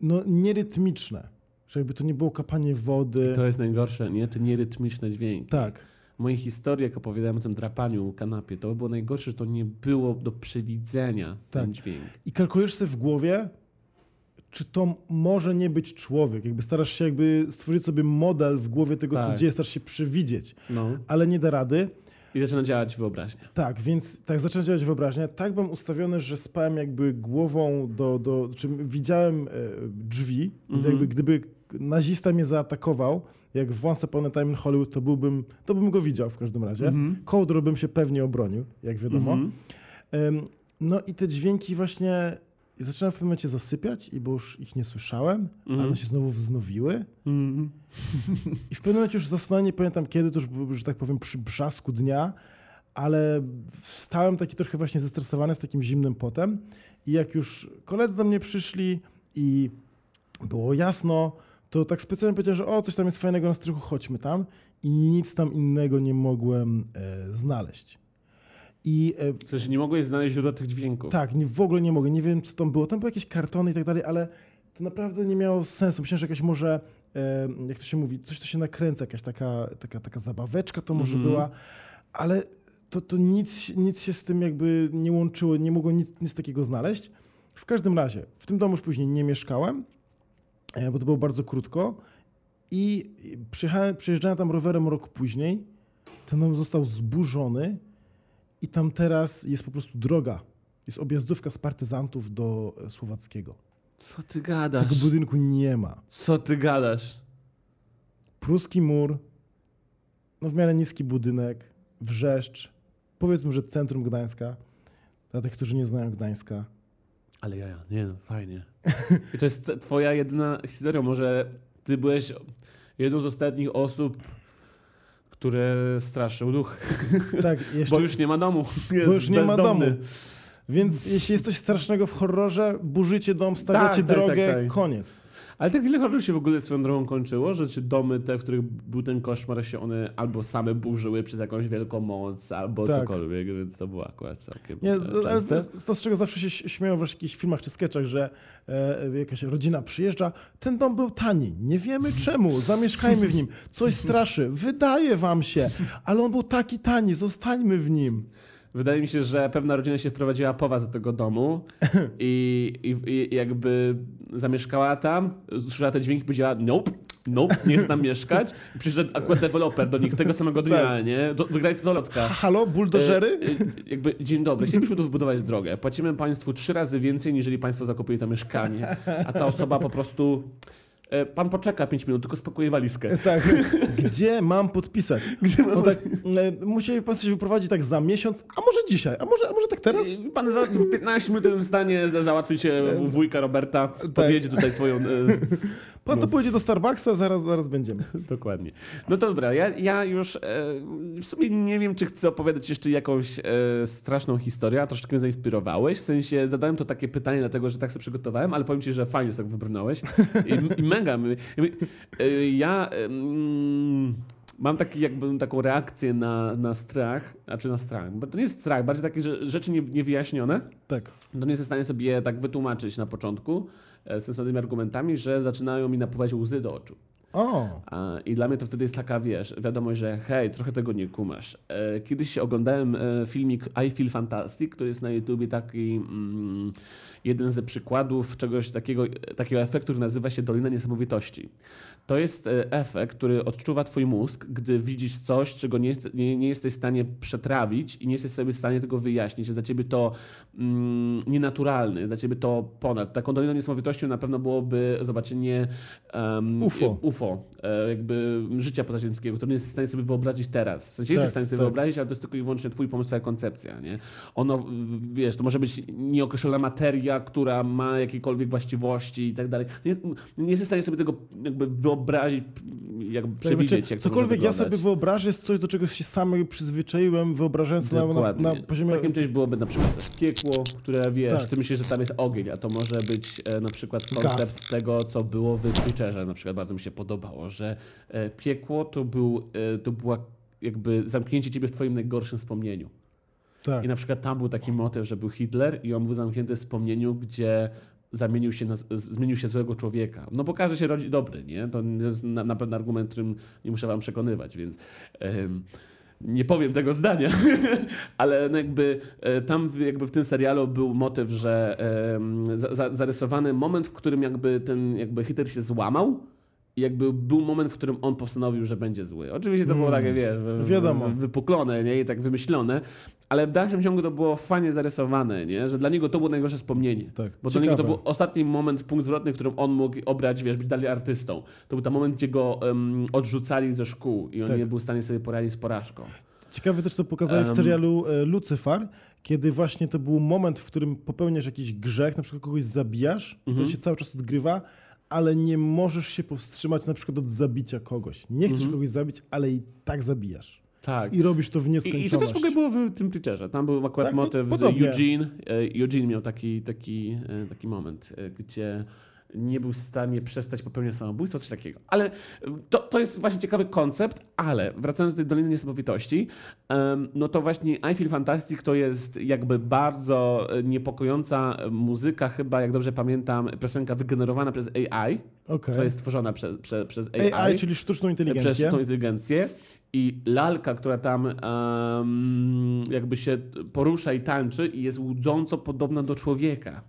S2: no nierytmiczne, że jakby to nie było kapanie wody.
S1: To jest najgorsze, nie? Te nierytmiczne dźwięki.
S2: Tak.
S1: W mojej historii, jak opowiadałem o tym drapaniu kanapie, to było najgorsze, że to nie było do przewidzenia, ten
S2: Tak.
S1: dźwięk.
S2: I kalkulujesz sobie w głowie, czy to może nie być człowiek. Jakby starasz się jakby stworzyć sobie model w głowie tego, co
S1: Tak.
S2: dzieje, starasz się przewidzieć,
S1: No.
S2: ale nie da rady.
S1: I zaczyna działać wyobraźnia.
S2: Tak, więc tak zaczyna działać wyobraźnia. Tak byłem ustawiony, że spałem jakby głową do, do czy widziałem e, drzwi, więc
S1: Mhm.
S2: jakby gdyby nazista mnie zaatakował, jak w Once Upon a Time in Hollywood, to byłbym, to bym go widział w każdym razie.
S1: Mhm.
S2: Kołdrą bym się pewnie obronił, jak wiadomo.
S1: Mhm.
S2: Em, No i te dźwięki właśnie zaczynałem w pewnym momencie zasypiać, i bo już ich nie słyszałem, ale
S1: Mhm.
S2: one się znowu wznowiły.
S1: Mhm.
S2: I w pewnym momencie już zasnąłem, nie pamiętam kiedy, to już było, że tak powiem, przy brzasku dnia, ale wstałem taki trochę właśnie zestresowany, z takim zimnym potem. I jak już koledzy do mnie przyszli i było jasno, to tak specjalnie powiedziałem, że o, coś tam jest fajnego na strychu, chodźmy tam. I nic tam innego nie mogłem e, znaleźć. I e,
S1: W sensie nie mogłeś znaleźć źródła tych dźwięków.
S2: tak, nie, w ogóle nie mogę, nie wiem co tam było. Tam były jakieś kartony i tak dalej, ale to naprawdę nie miało sensu. Myślałem, że jakaś może, e, jak to się mówi, coś to się nakręca, jakaś taka, taka, taka zabaweczka to może
S1: Mhm.
S2: była, ale to, to nic, nic się z tym jakby nie łączyło, nie mogło nic, nic takiego znaleźć. W każdym razie, w tym domu już później nie mieszkałem, bo to było bardzo krótko i przyjeżdżałem tam rowerem rok później, ten dom został zburzony i tam teraz jest po prostu droga. Jest objazdówka z partyzantów do e, Słowackiego.
S1: Co ty gadasz?
S2: Tego budynku nie ma.
S1: Co ty gadasz?
S2: Pruski mur, no w miarę niski budynek, wrzeszcz, powiedzmy, że centrum Gdańska. Dla tych, którzy nie znają Gdańska.
S1: Ale ja, nie no, fajnie. I to jest twoja jedyna historia. Może ty byłeś jedną z ostatnich osób, które straszył duch.
S2: Tak, jeszcze,
S1: Bo już nie ma domu. Jest
S2: bo już nie ma
S1: bezdomny.
S2: domu. Więc jeśli jest coś strasznego w horrorze, burzycie dom, stawiacie
S1: Tak, tak,
S2: drogę,
S1: tak, tak.
S2: koniec.
S1: Ale tak wiele horrorów się w ogóle swoją drogą kończyło, że się domy te, w których był ten koszmar, się one albo same burzyły przez jakąś wielką moc, albo
S2: Tak.
S1: cokolwiek, więc to było akurat całkiem
S2: Nie, ale to, z czego zawsze się śmieją w jakichś filmach czy sketchach, że e, jakaś rodzina przyjeżdża, ten dom był tani, nie wiemy czemu, zamieszkajmy w nim, coś straszy, wydaje wam się, ale on był taki tani, zostańmy w nim.
S1: Wydaje mi się, że pewna rodzina się wprowadziła po was do tego domu i, i, i jakby zamieszkała tam, usłyszała te dźwięki i powiedziała nope, nope, nie chcę tam mieszkać. Przyszedł akurat deweloper do nich tego samego dnia,
S2: Tak.
S1: nie? Do, wygrali to lotka.
S2: Halo, buldożery?
S1: E, e, jakby, dzień dobry, chcielibyśmy tu wybudować drogę. Płacimy państwu trzy razy więcej, niżeli państwo zakupili to mieszkanie. A ta osoba po prostu... e, Pan poczeka 5 minut, tylko spakuje walizkę.
S2: Tak, gdzie mam podpisać?
S1: Gdzie mam
S2: No tak, e, musieli państwo się wyprowadzić tak za miesiąc, a może dzisiaj, a może, a może tak teraz?
S1: I Pan za 15 minut jest w stanie za- załatwić e, wujka Roberta, podjedzie tutaj swoją... e,
S2: Pan to pójdzie do Starbucksa, zaraz, zaraz będziemy.
S1: Dokładnie. No to dobra, ja, ja już e, w sumie nie wiem, czy chcę opowiadać jeszcze jakąś e, straszną historię, a troszeczkę mnie zainspirowałeś. W sensie zadałem to takie pytanie, dlatego że tak sobie przygotowałem, ale powiem ci, że fajnie sobie tak wybrnąłeś. I, i mega. e, ja mam taki, jakby taką reakcję na, na strach, znaczy na strach, bo to nie jest strach, bardziej takie że rzeczy nie, niewyjaśnione
S2: Tak.
S1: to nie jestem w stanie sobie tak wytłumaczyć na początku e, sensownymi argumentami, że zaczynają mi napływać łzy do oczu.
S2: O,
S1: A, I dla mnie to wtedy jest taka, wiesz, wiadomość, że hej, trochę tego nie kumasz. E, kiedyś oglądałem filmik I Feel Fantastic, to jest na YouTubie taki mm, jeden ze przykładów czegoś takiego, takiego efektu, który nazywa się Dolina Niesamowitości. To jest e, efekt, który odczuwa twój mózg, gdy widzisz coś, czego nie, jest, nie, nie jesteś w stanie przetrawić i nie jesteś sobie w stanie tego wyjaśnić. Jest dla ciebie to mm, nienaturalne, jest dla ciebie to ponad. Taką Doliną Niesamowitością na pewno byłoby zobaczenie um,
S2: UFO.
S1: UFO, e, jakby życia pozaziemskiego, które nie jesteś w stanie sobie wyobrazić teraz. W sensie jesteś
S2: Tak,
S1: w stanie sobie
S2: tak.
S1: wyobrazić, ale to jest tylko i wyłącznie twój pomysł, twoja koncepcja, nie? Ono, wiesz, to może być nieokreślona materia, która ma jakiekolwiek właściwości i tak dalej. Nie, nie jesteś w stanie sobie tego jakby wyobrazić, jakby
S2: tak,
S1: przewidzieć,
S2: znaczy,
S1: jak
S2: cokolwiek ja sobie wyobrażę, jest coś, do czego się sam przyzwyczaiłem, wyobrażając to na, na poziomie...
S1: Takim czymś byłoby na przykład piekło, które wiesz,
S2: Tak.
S1: ty myślisz, że tam jest ogień, a to może być e, na przykład koncept
S2: Gaz.
S1: tego, co było w Twitterze. Na przykład bardzo mi się podobało, że e, piekło to, był, e, to była jakby zamknięcie ciebie w twoim najgorszym wspomnieniu.
S2: Tak.
S1: I na przykład tam był taki motyw, że był Hitler i on był zamknięty w wspomnieniu, gdzie zamienił się na, zmienił się złego człowieka. No bo każdy się rodzi dobry, nie? To jest na, na pewno argument, którym nie muszę wam przekonywać, więc nie powiem tego zdania, ale no jakby e, tam w- jakby w tym serialu był motyw, że za, za, zarysowany moment, w którym jakby ten jakby Hitler się złamał i jakby był moment, w którym on postanowił, że będzie zły. Oczywiście to było
S2: Mm,
S1: takie, wiesz,
S2: wiadomo.
S1: wypuklone, nie? I tak wymyślone, ale w dalszym ciągu to było fajnie zarysowane, nie? Że dla niego to było najgorsze wspomnienie.
S2: Tak,
S1: Bo dla niego to był ostatni moment, punkt zwrotny, w którym on mógł obrać, wiesz, być dalej artystą. To był ten moment, gdzie go em, odrzucali ze szkół i on
S2: Tak.
S1: nie był w stanie sobie poradzić z porażką.
S2: Ciekawe też to pokazali w serialu e, Lucyfar, kiedy właśnie to był moment, w którym popełniasz jakiś grzech, na przykład kogoś zabijasz,
S1: Mhm.
S2: to się cały czas odgrywa, ale nie możesz się powstrzymać na przykład od zabicia kogoś. Nie chcesz kogoś zabić, ale i tak zabijasz.
S1: Tak.
S2: I robisz to w
S1: I,
S2: nieskończoność.
S1: I to też w ogóle było w tym Twitterze. Tam był akurat
S2: Tak,
S1: motyw z. Eugene. E, Eugene miał taki, taki, e, taki moment, e, gdzie nie był w stanie przestać popełniać samobójstwa, coś takiego. Ale e, to, to jest właśnie ciekawy koncept, ale wracając do tej Doliny Niesamowitości, no to właśnie I Feel Fantastic to jest jakby bardzo e, niepokojąca muzyka, chyba jak dobrze pamiętam, piosenka wygenerowana przez AI,
S2: Okej.
S1: która jest stworzona przez, przez, przez AI.
S2: AI, czyli sztuczną
S1: Przez
S2: inteligencję.
S1: sztuczną inteligencję. I lalka, która tam em, jakby się porusza i tańczy i jest łudząco podobna do człowieka.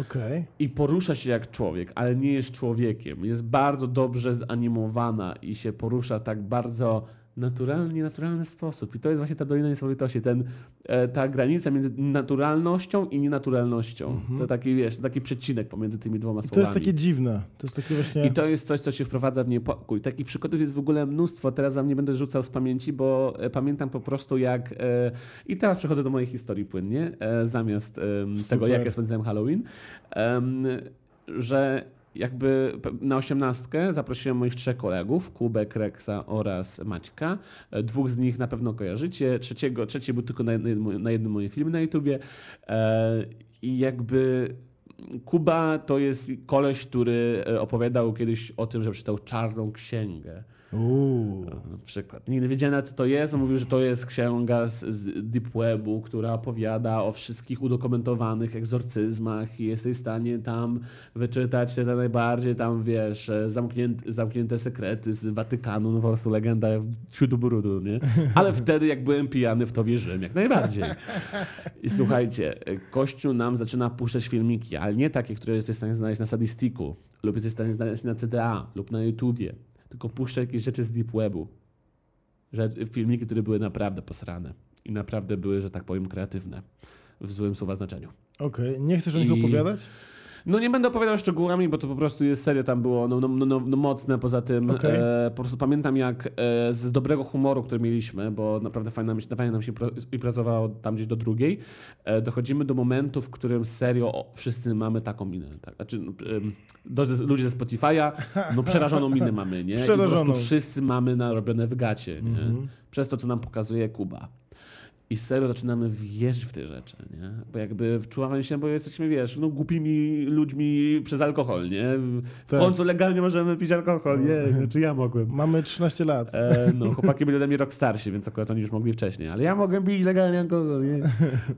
S2: Okej.
S1: I porusza się jak człowiek, ale nie jest człowiekiem. Jest bardzo dobrze zanimowana i się porusza tak bardzo naturalny, naturalny sposób. I to jest właśnie ta Dolina Niesamowitości, ten, e, ta granica między naturalnością i nienaturalnością. To taki, wiesz, to taki przecinek pomiędzy tymi dwoma
S2: I to
S1: słowami.
S2: jest takie dziwne. To jest takie właśnie...
S1: I to jest coś, co się wprowadza w niepokój. Takich przykładów jest w ogóle mnóstwo. Teraz wam nie będę rzucał z pamięci, bo e, pamiętam po prostu jak... E, I teraz przechodzę do mojej historii płynnie, zamiast tego, jak ja spędzałem Halloween, że jakby na osiemnastkę zaprosiłem moich trzech kolegów, Kubek, Reksa oraz Maćka. E, Dwóch z nich na pewno kojarzycie, trzeciego, trzeci był tylko na jednym, na jednym moim filmie na YouTubie. E, I jakby Kuba to jest koleś, który e, opowiadał kiedyś o tym, że przeczytał Czarną Księgę.
S2: Uuu.
S1: Na przykład. Nigdy wiedziałem, co to jest. On mówił, że to jest księga z, z Deep Webu, która opowiada o wszystkich udokumentowanych egzorcyzmach i jesteś w stanie tam wyczytać te najbardziej tam, wiesz, zamknięte, zamknięte sekrety z Watykanu, no po prostu legenda ciudu nie? Ale wtedy, jak byłem pijany, w to wierzyłem jak najbardziej. I słuchajcie, Kościół nam zaczyna puszczać filmiki, ale nie takie, które jesteś w stanie znaleźć na Sadistiku lub jesteś w stanie znaleźć na CDA lub na YouTubie tylko puszczę jakieś rzeczy z Deep Webu. Filmiki, które były naprawdę posrane i naprawdę były, że tak powiem, kreatywne w złym słowa znaczeniu.
S2: Okej, okay. nie chcesz o nich
S1: I...
S2: opowiadać?
S1: No nie będę opowiadał szczegółami, bo to po prostu jest serio tam było no, no, no, no, mocne. Poza tym okay. e, po prostu pamiętam jak e, z dobrego humoru, który mieliśmy, bo naprawdę fajnie nam, fajnie nam się imprezowało tam gdzieś do drugiej, e, dochodzimy do momentu, w którym serio o, wszyscy mamy taką minę. Tak? Znaczy, no, do, ludzie ze Spotify'a, no przerażoną minę mamy, nie? I po prostu wszyscy mamy narobione w gacie, nie? Mm -hmm. Przez to, co nam pokazuje Kuba. I serio zaczynamy wjeżdżać w te rzeczy, nie? Bo jakby wczuwamy się, bo jesteśmy, wiesz, no głupimi ludźmi przez alkohol, nie? W tak. końcu legalnie możemy pić alkohol, nie? Czy ja mogłem?
S2: Mamy 13 lat.
S1: E, no, chłopaki byli ode mnie rok starsi, więc akurat oni już mogli wcześniej, ale ja mogłem pić legalnie alkohol, nie?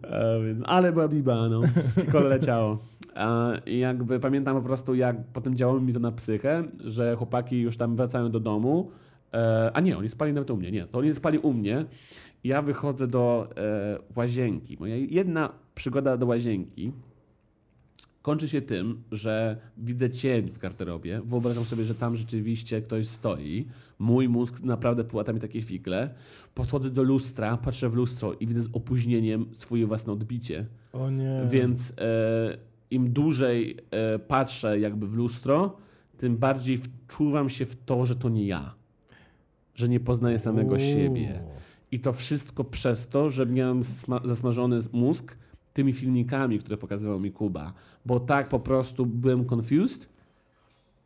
S1: E, więc, ale była biba, no. Tylko leciało. I jakby pamiętam po prostu, jak potem działało mi to na psychę, że chłopaki już tam wracają do domu, e, a nie, oni spali nawet u mnie, nie, to oni spali u mnie ja wychodzę do e, łazienki. Moja jedna przygoda do łazienki kończy się tym, że widzę cień w garderobie. Wyobrażam sobie, że tam rzeczywiście ktoś stoi. Mój mózg naprawdę płata mi takie fikle. Podchodzę do lustra, patrzę w lustro i widzę z opóźnieniem swoje własne odbicie.
S2: O nie.
S1: Więc e, im dłużej e, patrzę jakby w lustro, tym bardziej wczuwam się w to, że to nie ja. Że nie poznaję samego Uuu. siebie i to wszystko przez to, że miałem zasmażony mózg tymi filmikami, które pokazywał mi Kuba. Bo tak po prostu byłem confused,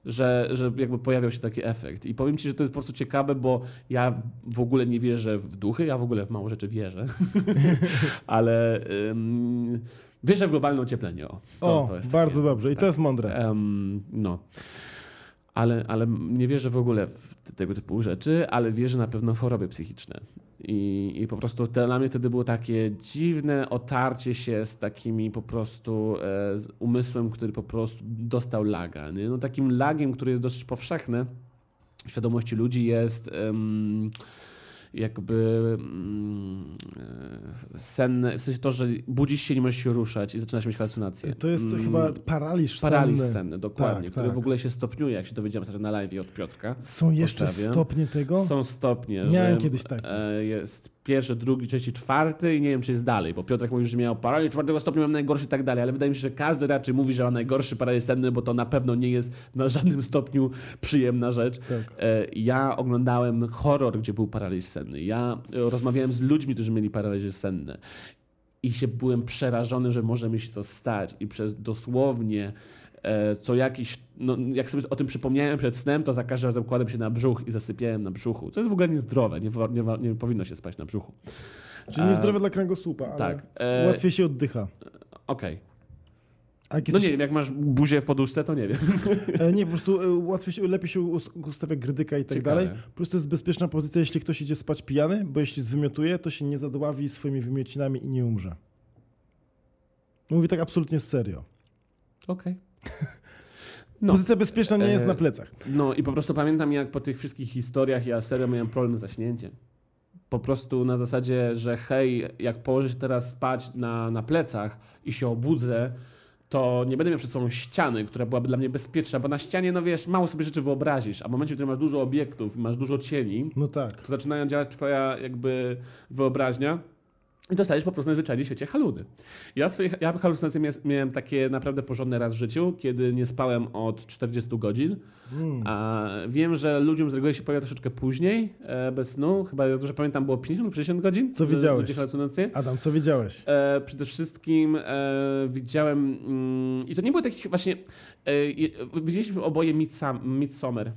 S1: że, że jakby pojawiał się taki efekt. I powiem ci, że to jest po prostu ciekawe, bo ja w ogóle nie wierzę w duchy, ja w ogóle w mało rzeczy wierzę. Ale um, wierzę w globalne ocieplenie. O,
S2: to, o to bardzo dobrze. I tak, to jest mądre.
S1: Um, no ale, ale nie wierzę w ogóle w tego typu rzeczy, ale wierzę na pewno w choroby psychiczne. I, I po prostu to dla mnie wtedy było takie dziwne otarcie się z takimi po prostu e, z umysłem, który po prostu dostał laga. Nie? No, takim lagiem, który jest dosyć powszechny w świadomości ludzi jest. Um, jakby mm, e, senne, w sensie to, że budzisz się, nie możesz się ruszać i zaczynasz mieć halucynacje.
S2: To jest mm, chyba paraliż
S1: senny. Paraliż senny, dokładnie, tak, który tak. w ogóle się stopniuje, jak się dowiedziałem sobie na live od Piotrka.
S2: Są jeszcze stopnie tego?
S1: Są stopnie.
S2: Miałem kiedyś taki.
S1: E, jest pierwszy, drugi, trzeci, czwarty i nie wiem, czy jest dalej, bo Piotrek mówił, że miał paraliż czwartego stopnia, mam najgorszy i tak dalej, ale wydaje mi się, że każdy raczej mówi, że ma najgorszy paraliż senny, bo to na pewno nie jest na żadnym stopniu przyjemna rzecz. Tak. E, ja oglądałem horror, gdzie był paraliż senny. Ja rozmawiałem z ludźmi, którzy mieli paraliż senny i się byłem przerażony, że może mi się to stać i przez dosłownie E, co jakiś, no, jak sobie o tym przypomniałem przed snem, to za każdym razem kładłem się na brzuch i zasypiałem na brzuchu, co jest w ogóle niezdrowe, nie, nie, nie powinno się spać na brzuchu.
S2: Czyli niezdrowe e, dla kręgosłupa, ale tak. E, łatwiej się oddycha.
S1: Okej. Okay. No nie wiem, jak masz buzię w poduszce, to nie wiem.
S2: E, nie, po prostu e, łatwiej się, lepiej się ustawia grydyka i tak Ciekawe. dalej. Plus to jest bezpieczna pozycja, jeśli ktoś idzie spać pijany, bo jeśli zwymiotuje, to się nie zadławi swoimi wymiocinami i nie umrze. Mówię tak absolutnie serio.
S1: Okej. Okay.
S2: No. Pozycja bezpieczna nie jest e, na plecach.
S1: No i po prostu pamiętam, jak po tych wszystkich historiach ja serio miałem problem z zaśnięciem. Po prostu na zasadzie, że hej, jak położę się teraz spać na, na plecach i się obudzę, to nie będę miał przed sobą ściany, która byłaby dla mnie bezpieczna, bo na ścianie, no wiesz, mało sobie rzeczy wyobrazisz, a w momencie, w którym masz dużo obiektów, masz dużo cieni,
S2: no tak.
S1: to zaczynają działać twoja jakby wyobraźnia i dostajesz po prostu najzwyczajniej w świecie haluny. Ja, swoje, ja halucynacje miałem takie naprawdę porządne raz w życiu, kiedy nie spałem od 40 godzin. Mm. A wiem, że ludziom z reguły się pojawia troszeczkę później, e, bez snu. Chyba, jak dobrze pamiętam, było 50 lub 60 godzin.
S2: Co widziałeś?
S1: Halucynacje.
S2: Adam, co widziałeś?
S1: E, przede wszystkim e, widziałem... Mm, I to nie było takich właśnie... E, widzieliśmy oboje Midsummer.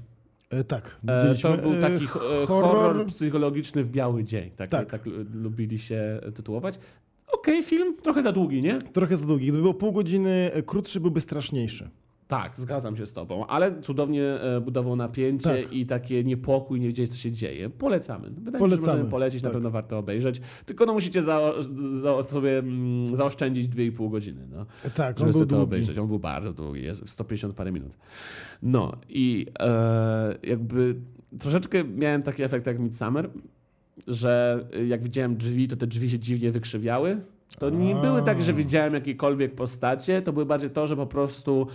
S2: E, tak,
S1: e, widzieliśmy. To był e, taki horror, horror psychologiczny w biały dzień. Tak, tak. tak lubili się tytułować. Okej, film, trochę za długi, nie?
S2: Trochę za długi. Gdyby było pół godziny e, krótszy, byłby straszniejszy.
S1: Tak, zgadzam się z tobą, ale cudownie e, budował napięcie
S2: Tak.
S1: i takie niepokój, nie wiedzieć co się dzieje. Polecamy. Wydaje mi się, że
S2: Polecamy,
S1: możemy polecić, na
S2: tak.
S1: pewno warto obejrzeć. Tylko no musicie za, za, sobie mm, zaoszczędzić 2,5 godziny, no,
S2: Tak,
S1: żeby sobie to obejrzeć. On był bardzo długi, jest 150 parę minut. No i e, jakby troszeczkę miałem taki efekt jak Midsummer, że e, jak widziałem drzwi, to te drzwi się dziwnie wykrzywiały. To nie były tak, że widziałem jakiekolwiek postacie, to były bardziej to, że po prostu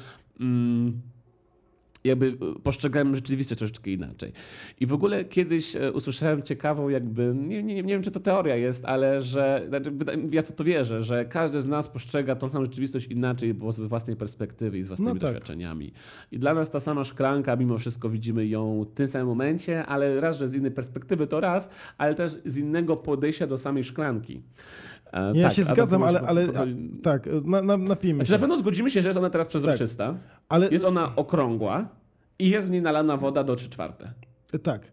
S1: jakby y, postrzegałem rzeczywistość troszeczkę inaczej. I w ogóle kiedyś e, usłyszałem ciekawą jakby, nie, nie, nie wiem czy to teoria jest, ale że, znaczy, ja to, to wierzę, że każdy z nas postrzega tą samą rzeczywistość inaczej, bo z własnej perspektywy i z własnymi
S2: No tak.
S1: doświadczeniami. I dla nas ta sama szklanka, mimo wszystko widzimy ją w tym samym momencie, ale raz, że z innej perspektywy to raz, ale też z innego podejścia do samej szklanki. E,
S2: Ja
S1: tak,
S2: się zgadzam, ale, ale a, tak, na, na, napijmy
S1: Znaczy
S2: się.
S1: na pewno zgodzimy się, że jest ona teraz przezroczysta.
S2: Ale,
S1: Jest ona okrągła i jest w niej nalana woda do 3 czwarte.
S2: Tak.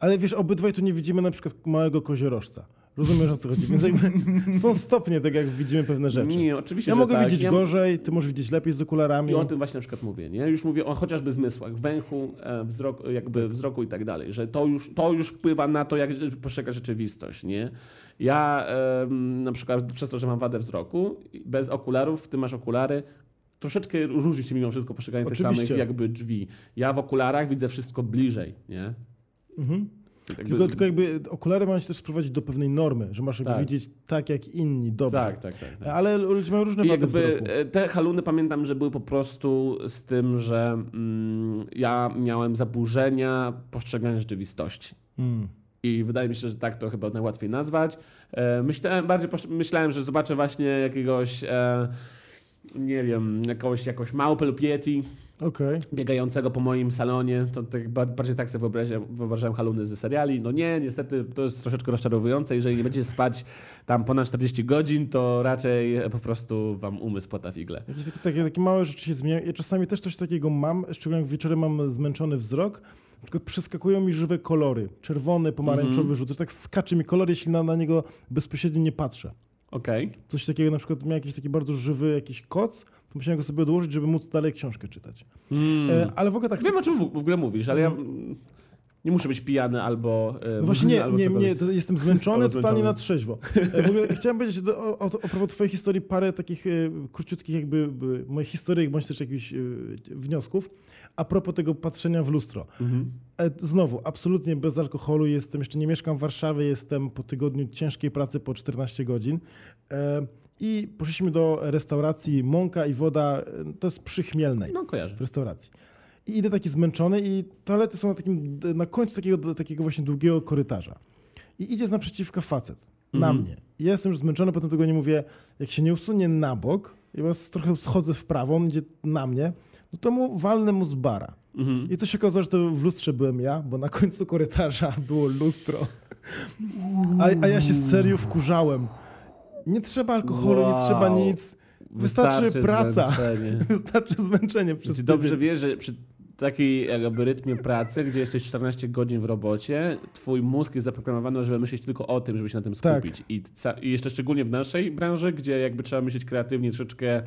S2: Ale wiesz, obydwaj tu nie widzimy na przykład małego koziorożca. Rozumiesz o co chodzi? Więc jakby są stopnie, tak jak widzimy pewne rzeczy.
S1: Nie, oczywiście,
S2: ja mogę
S1: tak.
S2: widzieć
S1: ja,
S2: gorzej, ty możesz widzieć lepiej z okularami.
S1: I o tym właśnie na przykład mówię, nie? Już mówię o chociażby zmysłach, węchu, e, wzrok, jakby wzroku i tak dalej, że to już, to już wpływa na to, jak postrzega rzeczywistość, nie? Ja na przykład przez to, że mam wadę wzroku, bez okularów, ty masz okulary, troszeczkę różni się mimo wszystko postrzeganie tych
S2: Oczywiście.
S1: samych jakby drzwi. Ja w okularach widzę wszystko bliżej, nie?
S2: Mhm.
S1: Jakby-
S2: Tylko, tylko jakby okulary mają się też sprowadzić do pewnej normy, że masz jakby
S1: Tak.
S2: widzieć tak jak inni, dobrze.
S1: tak, tak, tak. tak.
S2: Ale ludzie mają różne
S1: I
S2: wady
S1: jakby e, te haluny pamiętam, że były po prostu z tym, że mm, ja miałem zaburzenia postrzegania rzeczywistości.
S2: Mm.
S1: I wydaje mi się, że tak to chyba najłatwiej nazwać. E, myślałem, bardziej myślałem, że zobaczę właśnie jakiegoś, e, nie wiem, jakąś, jakąś małpę lub yeti
S2: Okej.
S1: biegającego po moim salonie. To tak, ba- bardziej tak sobie wyobrażałem, wyobrażałem haluny ze seriali. No nie, niestety to jest troszeczkę rozczarowujące. Jeżeli nie będziecie spać tam ponad 40 godzin, to raczej po prostu wam umysł płata figle.
S2: Jakieś takie, takie, takie małe rzeczy się zmieniają. Ja czasami też coś takiego mam, szczególnie jak wieczorem mam zmęczony wzrok. Na przykład przeskakują mi żywe kolory. Czerwony, pomarańczowy,
S1: Mhm.
S2: żółty. Tak skacze mi kolor, jeśli na, na niego bezpośrednio nie patrzę.
S1: Okej.
S2: Coś takiego, na przykład miał jakiś taki bardzo żywy jakiś koc, to musiałem go sobie odłożyć, żeby móc dalej książkę czytać.
S1: Mm.
S2: E, ale w ogóle tak...
S1: Wiem, o czym w, w ogóle mówisz, ale ja mm, nie muszę być pijany albo. e,
S2: No właśnie nie, nie, nie to jestem zmęczony, totalnie na trzeźwo. E, W ogóle chciałem powiedzieć do, o, o, o propos twojej historii parę takich e, króciutkich jakby e, moich historyjek, bądź też jakichś e, wniosków. A propos tego patrzenia w lustro.
S1: Mhm.
S2: Znowu, absolutnie bez alkoholu jestem, jeszcze nie mieszkam w Warszawie, jestem po tygodniu ciężkiej pracy po 14 godzin. I poszliśmy do restauracji Mąka i Woda, to jest przy Chmielnej
S1: No, kojarzę.
S2: w restauracji. I idę taki zmęczony i toalety są na, takim, na końcu takiego, takiego właśnie długiego korytarza. I idzie z naprzeciwka facet na
S1: Mhm.
S2: mnie. I ja jestem już zmęczony, potem tego nie mówię, jak się nie usunie na bok, ja trochę schodzę w prawo, on idzie na mnie, no to mu walnę mu z bara.
S1: Mhm.
S2: I to się okazało, że to w lustrze byłem ja, bo na końcu korytarza było lustro. A, a ja się serio wkurzałem. Nie trzeba alkoholu, nie
S1: Wow.
S2: trzeba nic. Wystarczy praca.
S1: zmęczenie.
S2: Wystarczy zmęczenie przez
S1: dobrze wiesz, że przy takiej jakby rytmie pracy, gdzie jesteś 14 godzin w robocie, twój mózg jest zaprogramowany, żeby myśleć tylko o tym, żeby się na tym
S2: Tak.
S1: skupić. I, ca- I jeszcze szczególnie w naszej branży, gdzie jakby trzeba myśleć kreatywnie, troszeczkę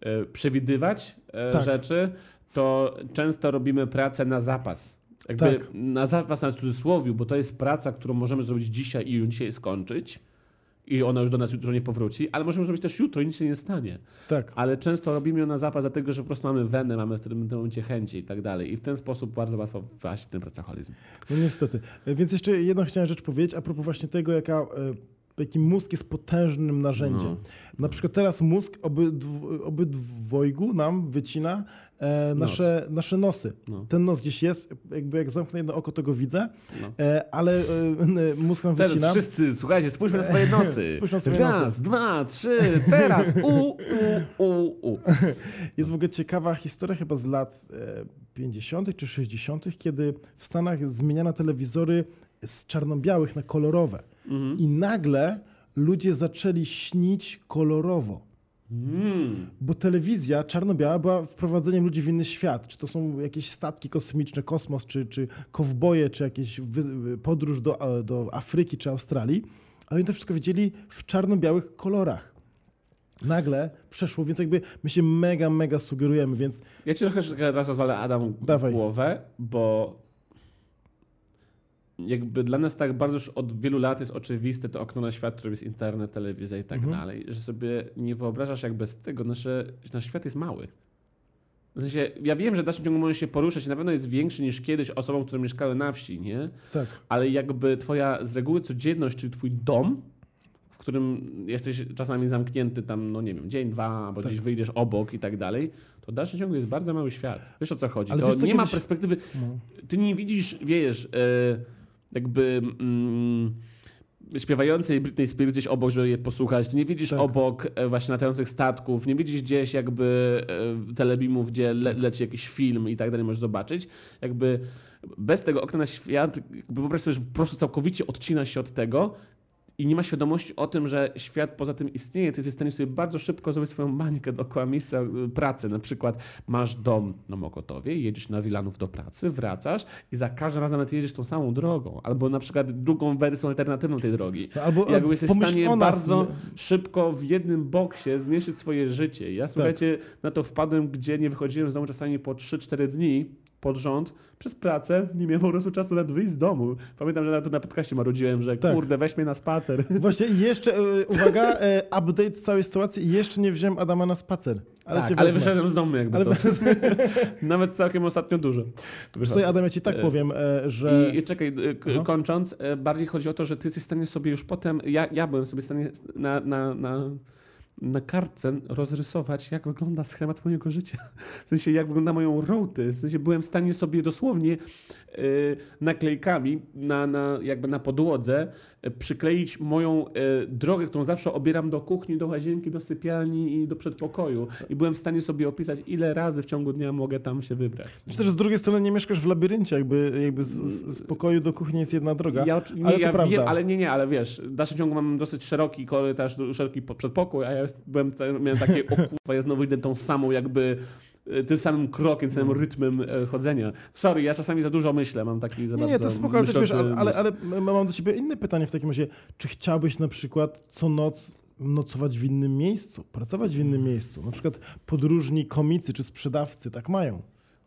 S1: e, przewidywać e,
S2: Tak.
S1: rzeczy, to często robimy pracę na zapas. Jakby
S2: Tak.
S1: na zapas na cudzysłowiu, bo to jest praca, którą możemy zrobić dzisiaj i ją dzisiaj skończyć. I ona już do nas jutro nie powróci, ale możemy zrobić też jutro i nic się nie stanie
S2: Tak.
S1: ale często robimy ją na zapas, dlatego że po prostu mamy wenę, mamy w tym, momencie chęci i tak dalej. I w ten sposób bardzo łatwo wpaść w ten pracoholizm.
S2: No niestety. E, Więc jeszcze jedną chciałem rzecz powiedzieć a propos właśnie tego, jaka, e, jaki mózg jest potężnym narzędziem.
S1: No.
S2: Na przykład teraz mózg obydw, obydwojgu nam wycina e, nasze, nasze nosy.
S1: No.
S2: Ten nos gdzieś jest, jakby jak zamknę jedno oko, to go widzę,
S1: No.
S2: e, ale e, e, mózg nam
S1: Teraz
S2: wycina.
S1: wszyscy, słuchajcie, spójrzmy na swoje nosy.
S2: Spójrz na swoje
S1: Raz,
S2: nosy.
S1: dwa, trzy, teraz. U, u, u, u.
S2: Jest w ogóle ciekawa historia chyba z lat e, 50. czy 60., kiedy w Stanach zmieniano telewizory z czarno-białych na kolorowe.
S1: Mhm.
S2: I nagle ludzie zaczęli śnić kolorowo.
S1: Mm.
S2: Bo telewizja czarno-biała była wprowadzeniem ludzi w inny świat. Czy to są jakieś statki kosmiczne, kosmos, czy, czy kowboje, czy jakieś podróż do, do Afryki czy Australii. ale oni to wszystko widzieli w czarno-białych kolorach. Nagle przeszło, więc jakby my się mega, mega sugerujemy, więc
S1: Ja ci trochę teraz rozwalę Adam
S2: Dawaj.
S1: głowę, bo jakby dla nas tak bardzo już od wielu lat jest oczywiste to okno na świat, którym jest internet, telewizja i tak
S2: Mhm.
S1: dalej, że sobie nie wyobrażasz jak bez tego nasze, nasz świat jest mały. W sensie, ja wiem, że w dalszym ciągu możesz się poruszać i na pewno jest większy niż kiedyś osobom, które mieszkały na wsi, nie?
S2: tak.
S1: ale jakby twoja z reguły codzienność, czyli twój dom, w którym jesteś czasami zamknięty tam, no nie wiem, dzień, dwa, bo
S2: Tak.
S1: gdzieś wyjdziesz obok i tak dalej, to w dalszym ciągu jest bardzo mały świat. Wiesz o co chodzi?
S2: Ale
S1: to
S2: wiesz co,
S1: nie ma
S2: kiedyś-
S1: perspektywy,
S2: No.
S1: ty nie widzisz, wiesz, e, jakby... Mm, śpiewającej Britney Spears gdzieś obok, żeby je posłuchać. Nie widzisz
S2: Tak.
S1: obok e, właśnie latających statków, nie widzisz gdzieś jakby e, telebimów, gdzie le, leci jakiś film i tak dalej, możesz zobaczyć. Jakby bez tego okna na świat, jakby wyobraź sobie, że po prostu całkowicie odcina się od tego i nie ma świadomości o tym, że świat poza tym istnieje. Ty jesteś w stanie sobie bardzo szybko zrobić swoją bańkę dookoła miejsca y, pracy. Na przykład masz dom na Mokotowie, jedziesz na Wilanów do pracy, wracasz i za każdym razem nawet jedziesz tą samą drogą. Albo na przykład drugą wersją alternatywną tej drogi.
S2: No, albo
S1: Jakby jesteś w stanie bardzo szybko w jednym boksie zmierzyć swoje życie.
S2: Tak.
S1: Ja słuchajcie, na to wpadłem, gdzie nie wychodziłem z domu czasami po 3-4 dni pod rząd przez pracę, nie miałem po prostu czasu nawet wyjść z domu. Pamiętam, że na to na podcaście marudziłem, że
S2: Tak.
S1: kurde, weź mnie na spacer.
S2: Właśnie jeszcze, e, uwaga, e, update całej sytuacji jeszcze nie wziąłem Adama na spacer. Ale
S1: tak, ale wyszedłem z domu jakby
S2: Ale
S1: co. Nawet całkiem ostatnio dużo.
S2: Słuchaj, Adam, ja ci tak
S1: E,
S2: powiem, że...
S1: I, czekaj,
S2: Aha.
S1: kończąc, bardziej chodzi o to, że ty jesteś w stanie sobie już potem, ja, ja byłem sobie w stanie na, na, na, na kartce rozrysować, jak wygląda schemat mojego życia. W sensie, jak wygląda moją routy. W sensie, byłem w stanie sobie dosłownie y, naklejkami na, na, jakby na podłodze y, przykleić moją y, drogę, którą zawsze obieram do kuchni, do łazienki, do sypialni i do przedpokoju. I byłem w stanie sobie opisać, ile razy w ciągu dnia mogę tam się wybrać.
S2: Czy też z drugiej strony nie mieszkasz w labiryncie, jakby, jakby z, z, z pokoju do kuchni jest jedna droga.
S1: Ja, nie,
S2: ale to
S1: ja
S2: prawda.
S1: wiem, ale nie, nie, ale wiesz, w dalszym ciągu mam dosyć szeroki korytarz, szeroki po- przedpokój, a ja jest, byłem, miałem takie, o kurwa, ja znowu idę tą samą jakby e, tym samym krokiem, tym samym rytmem e, chodzenia. Sorry, ja czasami za dużo myślę, mam taki za
S2: Nie, nie, to spoko, ale, też, wiesz,
S1: myślący
S2: ale, ale, ale mam do ciebie inne pytanie w takim razie. Czy chciałbyś na przykład co noc nocować w innym miejscu, pracować w innym miejscu? Na przykład podróżni komicy czy sprzedawcy tak mają.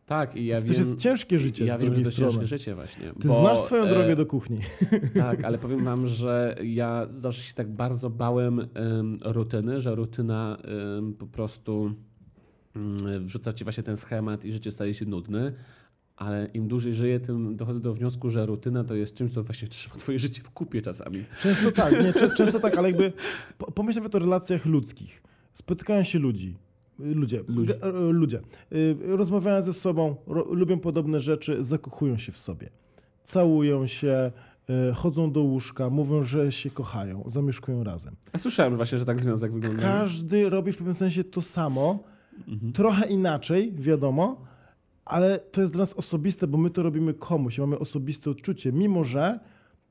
S1: Tak, i ja
S2: to
S1: wiem,
S2: też jest ciężkie życie
S1: ja
S2: z
S1: wiem, że to
S2: strony.
S1: ciężkie życie właśnie.
S2: Ty
S1: bo,
S2: znasz swoją
S1: e,
S2: drogę do kuchni.
S1: Tak, ale powiem wam, że ja zawsze się tak bardzo bałem em, rutyny, że rutyna em, po prostu mm, wrzuca ci właśnie ten schemat i życie staje się nudne. Ale im dłużej żyję, tym dochodzę do wniosku, że rutyna to jest czymś, co właśnie trzyma twoje życie w kupie czasami.
S2: Często tak, nie, czę- często tak, ale jakby po- pomyśl nawet o relacjach ludzkich. Spotykają się ludzi. Ludzie,
S1: Ludzie.
S2: Y, ludzie. Y, rozmawiają ze sobą, ro, lubią podobne rzeczy, zakochują się w sobie. Całują się, y, chodzą do łóżka, mówią, że się kochają, zamieszkują razem.
S1: A słyszałem właśnie, że tak związek wygląda.
S2: Każdy robi w pewnym sensie to samo,
S1: Mhm.
S2: trochę inaczej, wiadomo, ale to jest dla nas osobiste, bo my to robimy komuś i mamy osobiste odczucie, mimo że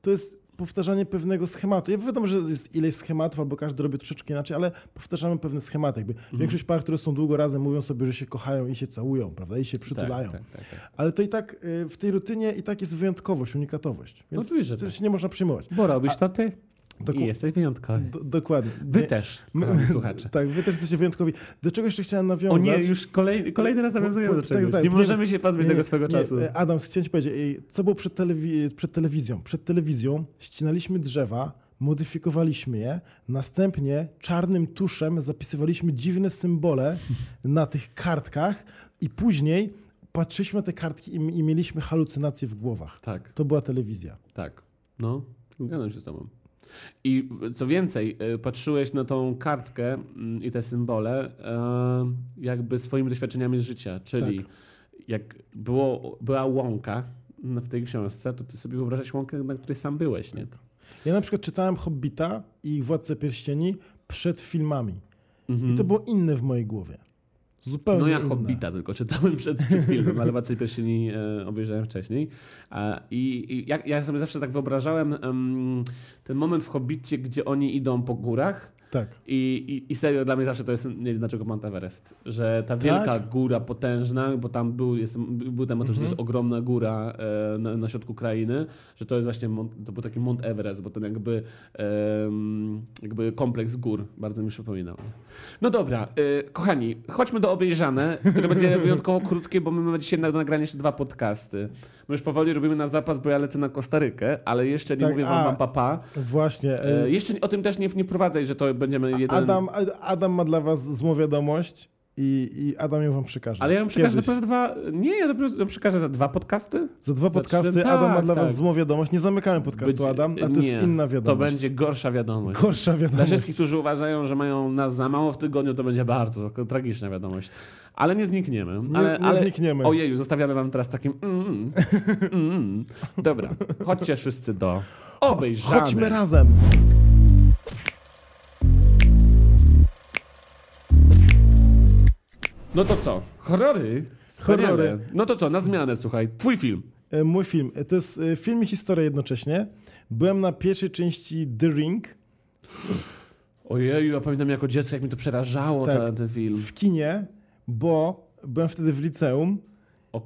S2: to jest powtarzanie pewnego schematu. Ja wiadomo, że jest ileś schematów, albo każdy robi troszeczkę inaczej, ale powtarzamy pewne schematy. Jakby
S1: Mhm.
S2: Większość par, które są długo razem, mówią sobie, że się kochają i się całują, prawda, i się przytulają.
S1: Tak, tak, tak, tak.
S2: Ale to i tak y, w tej rutynie i tak jest wyjątkowość, unikatowość. Więc
S1: Oczywiście, że
S2: to
S1: tak.
S2: się nie można przyjmować.
S1: Bo robisz to ty
S2: Doku-
S1: i jesteś wyjątkowy.
S2: Do, dokładnie.
S1: Wy
S2: Nie-
S1: też,
S2: My-
S1: słuchacze.
S2: Tak, wy też jesteście wyjątkowi. Do czego jeszcze chciałem
S1: O
S2: nawiązać?
S1: nie, już kolej, kolejny raz nawiązujemy do
S2: tak,
S1: czegoś.
S2: tak,
S1: nie
S2: nie,
S1: możemy się pozbyć
S2: Nie,
S1: tego swego czasu.
S2: e, Adam, chciałem ci powiedzieć, co było przed, telewi- przed telewizją? Przed telewizją ścinaliśmy drzewa, modyfikowaliśmy je, następnie czarnym tuszem zapisywaliśmy dziwne symbole na tych kartkach i później patrzyliśmy na te kartki i, i mieliśmy halucynacje w głowach.
S1: Tak.
S2: To była telewizja.
S1: Tak, no, zgadzam się z tobą. I co więcej, y, patrzyłeś na tą kartkę mm, i te symbole e, jakby swoimi doświadczeniami z życia, czyli
S2: Tak.
S1: jak było, była łąka no, w tej książce, to ty sobie wyobrażasz łąkę, na której sam byłeś, nie?
S2: Ja na przykład czytałem Hobbita i Władcę Pierścieni przed filmami.
S1: Mhm.
S2: I to było inne w mojej głowie. Zupełnie
S1: No ja
S2: inne.
S1: Hobbita tylko czytałem przed, przed filmem, ale Władcy Pierścieni e, obejrzałem wcześniej. I i ja, ja sobie zawsze tak wyobrażałem em, ten moment w Hobbicie, gdzie oni idą po górach
S2: Tak.
S1: I, i, I serio dla mnie zawsze to jest, nie wiem dlaczego Mount Everest, że ta wielka
S2: Tak?
S1: góra potężna, bo tam był, jest, był temat, że to
S2: Mhm.
S1: jest ogromna góra e, na, na środku krainy, że to jest właśnie, to był taki Mount Everest, bo ten jakby, em, jakby kompleks gór, bardzo mi przypominał. No dobra, e, kochani, chodźmy do obejrzane, które będzie wyjątkowo krótkie, bo my mamy dzisiaj na do nagrania jeszcze dwa podcasty. My już powoli robimy na zapas, bo ja lecę na Kostarykę, ale jeszcze nie
S2: Tak,
S1: mówię wam
S2: a-
S1: wam papa.
S2: Właśnie.
S1: E,
S2: e,
S1: jeszcze o tym też nie, nie wprowadzaj, że to będziemy jeden...
S2: Adam, Adam ma dla was złą wiadomość i, i Adam ją wam przekaże.
S1: Ale ja bym przekażę dopiero dwa. Nie, ja dopiero przekażę za dwa podcasty.
S2: Za dwa podcasty
S1: trzy-
S2: Adam ma
S1: tak,
S2: dla was
S1: tak.
S2: złą wiadomość. Nie zamykamy podcastu
S1: Będzie-
S2: Adam, a to jest
S1: nie,
S2: inna
S1: To
S2: wiadomość.
S1: będzie gorsza wiadomość.
S2: Gorsza
S1: Dla
S2: wiadomość.
S1: wszystkich, którzy uważają, że mają nas za mało w tygodniu, to będzie bardzo tragiczna wiadomość. Ale nie znikniemy.
S2: Nie,
S1: ale,
S2: nie
S1: ale...
S2: znikniemy.
S1: Ojeju, zostawiamy wam teraz takim. Mm, mm, mm. Dobra, chodźcie wszyscy do obejrzane.
S2: Chodźmy razem.
S1: No to co? Horrory? Wspaniale.
S2: Horrory.
S1: No to co, na zmianę, słuchaj. Twój film.
S2: E, Mój film. E, To jest e, film i historia jednocześnie. Byłem na pierwszej części The Ring
S1: Ojeju, ja pamiętam jako dziecko, jak mi to przerażało,
S2: Tak.
S1: ten, ten film.
S2: w kinie, bo byłem wtedy w liceum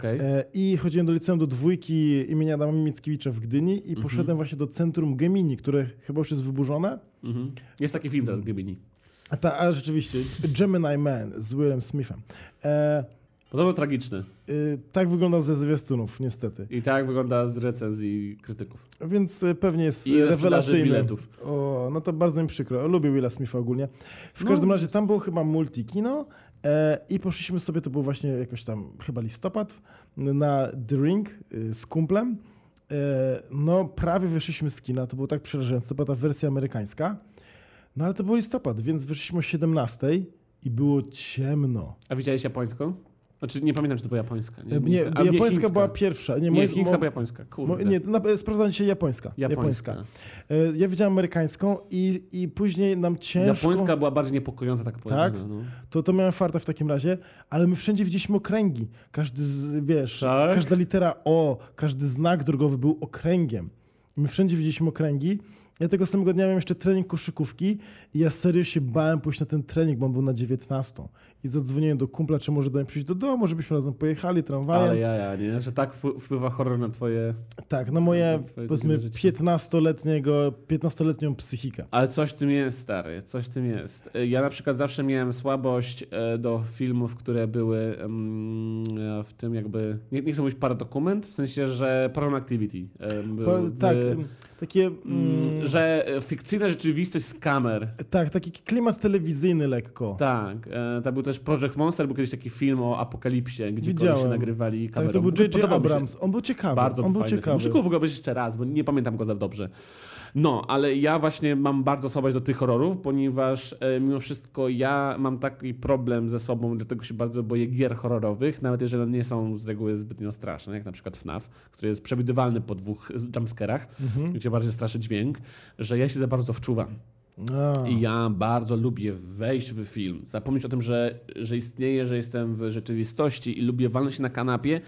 S2: e, i chodziłem do liceum do dwójki imienia Adama Mickiewicza w Gdyni i
S1: Mhm.
S2: poszedłem właśnie do centrum Gemini, które chyba już jest wyburzone.
S1: Mhm. Jest taki film teraz, Gemini.
S2: A, ta, a rzeczywiście, Gemini Man z Willem Smithem. E,
S1: Podobno tragiczny.
S2: y, tak wyglądał ze zwiastunów, niestety.
S1: I tak wygląda z recenzji krytyków.
S2: Więc y, pewnie jest
S1: I
S2: rewelacyjny.
S1: biletów.
S2: O, no to bardzo mi przykro. Lubię Willa Smitha ogólnie. W
S1: No.
S2: każdym razie tam było chyba multikino e, i poszliśmy sobie, to był właśnie jakoś tam chyba listopad, na Ring y, z kumplem. E, no prawie wyszliśmy z kina, to było tak przerażające, to była ta wersja amerykańska. No ale to był listopad, więc wyszliśmy o 17 i było ciemno.
S1: A widziałeś japońską? Znaczy, nie pamiętam, czy to była japońska. Nie,
S2: E, Nie,
S1: a
S2: japońska
S1: chińska.
S2: była pierwsza. Nie,
S1: Nie, chińska
S2: mo-
S1: była japońska.
S2: mo-
S1: Kurde.
S2: nie, na, sprawdzam dzisiaj japońska.
S1: japońska.
S2: E, Ja widziałem amerykańską i, i później nam ciężko...
S1: Japońska była bardziej niepokojąca, tak
S2: Tak?
S1: powiedziane, No.
S2: To, to miałem farta w takim razie, ale my wszędzie widzieliśmy okręgi. Każdy, z, wiesz,
S1: Tak?
S2: każda litera O, każdy znak drogowy był okręgiem. My wszędzie widzieliśmy okręgi. Ja tego samego dnia miałem jeszcze trening koszykówki i ja serio się bałem pójść na ten trening, bo on był na 19. I zadzwoniłem do kumpla, czy może do mnie przyjść do domu, żebyśmy razem pojechali tramwajem.
S1: Ale ja, ja, nie? Że tak wpł- wpływa horror na twoje...
S2: Tak, na moje,
S1: twoje
S2: powiedzmy,
S1: codzienne życie.
S2: 15-letniego, 15-letnią psychikę.
S1: Ale coś w tym jest, stary, coś w tym jest. E, Ja na przykład zawsze miałem słabość e, do filmów, które były e, w tym jakby, nie, nie chcę mówić paradokument, w sensie, że Paranormal Activity. był
S2: Po,
S1: w-
S2: tak, takie...
S1: mm,
S2: Mm,
S1: Że e, fikcyjna rzeczywistość z kamer.
S2: tak, taki klimat telewizyjny lekko.
S1: Tak, e, to był też Project Monster, był kiedyś taki film o apokalipsie, gdzie
S2: Widziałem.
S1: kolesie nagrywali kamerą.
S2: Tak, to był J.J.
S1: się.
S2: Abrams. On był ciekawy.
S1: Bardzo
S2: on był ciekawy.
S1: Muszę go w ogóle obejrzeć jeszcze raz, bo nie pamiętam go za dobrze. No, ale ja właśnie mam bardzo słabość do tych horrorów, ponieważ e, mimo wszystko ja mam taki problem ze sobą, dlatego się bardzo boję gier horrorowych, nawet jeżeli one nie są z reguły zbytnio straszne, jak na przykład FNAF, który jest przewidywalny po dwóch jumpscarach,
S2: Mhm.
S1: gdzie bardziej straszy dźwięk, że ja się za bardzo wczuwam.
S2: A,
S1: I ja bardzo lubię wejść w film, zapomnieć o tym, że, że istnieje, że jestem w rzeczywistości i lubię walnąć się na kanapie,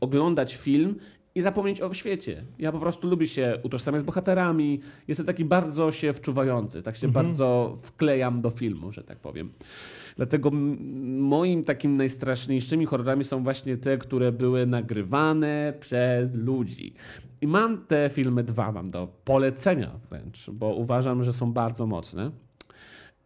S1: oglądać film i zapomnieć o świecie. Ja po prostu lubię się utożsamiać z bohaterami, jestem taki bardzo się wczuwający, tak się bardzo wklejam do filmu, że tak powiem. Dlatego moim takim najstraszniejszymi horrorami są właśnie te, które były nagrywane przez ludzi. I mam te filmy dwa, mam do polecenia wręcz, bo uważam, że są bardzo mocne.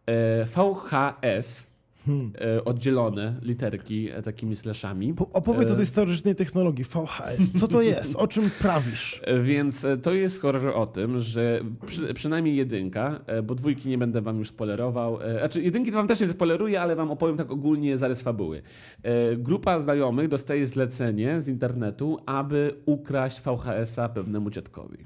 S1: E, VHS,
S2: Hmm.
S1: e, oddzielone literki e, takimi slashami.
S2: Po- Opowiedz
S1: E,
S2: o tej starożytnej technologii VHS. Co to jest? O czym prawisz?
S1: E, Więc e, to jest horror o tym, że przy, przynajmniej jedynka, e, bo dwójki nie będę wam już spoilerował. e, Znaczy jedynki to wam też nie spoileruję, ale wam opowiem tak ogólnie zarys fabuły. E, Grupa znajomych dostaje zlecenie z internetu, aby ukraść VHS-a pewnemu dziadkowi.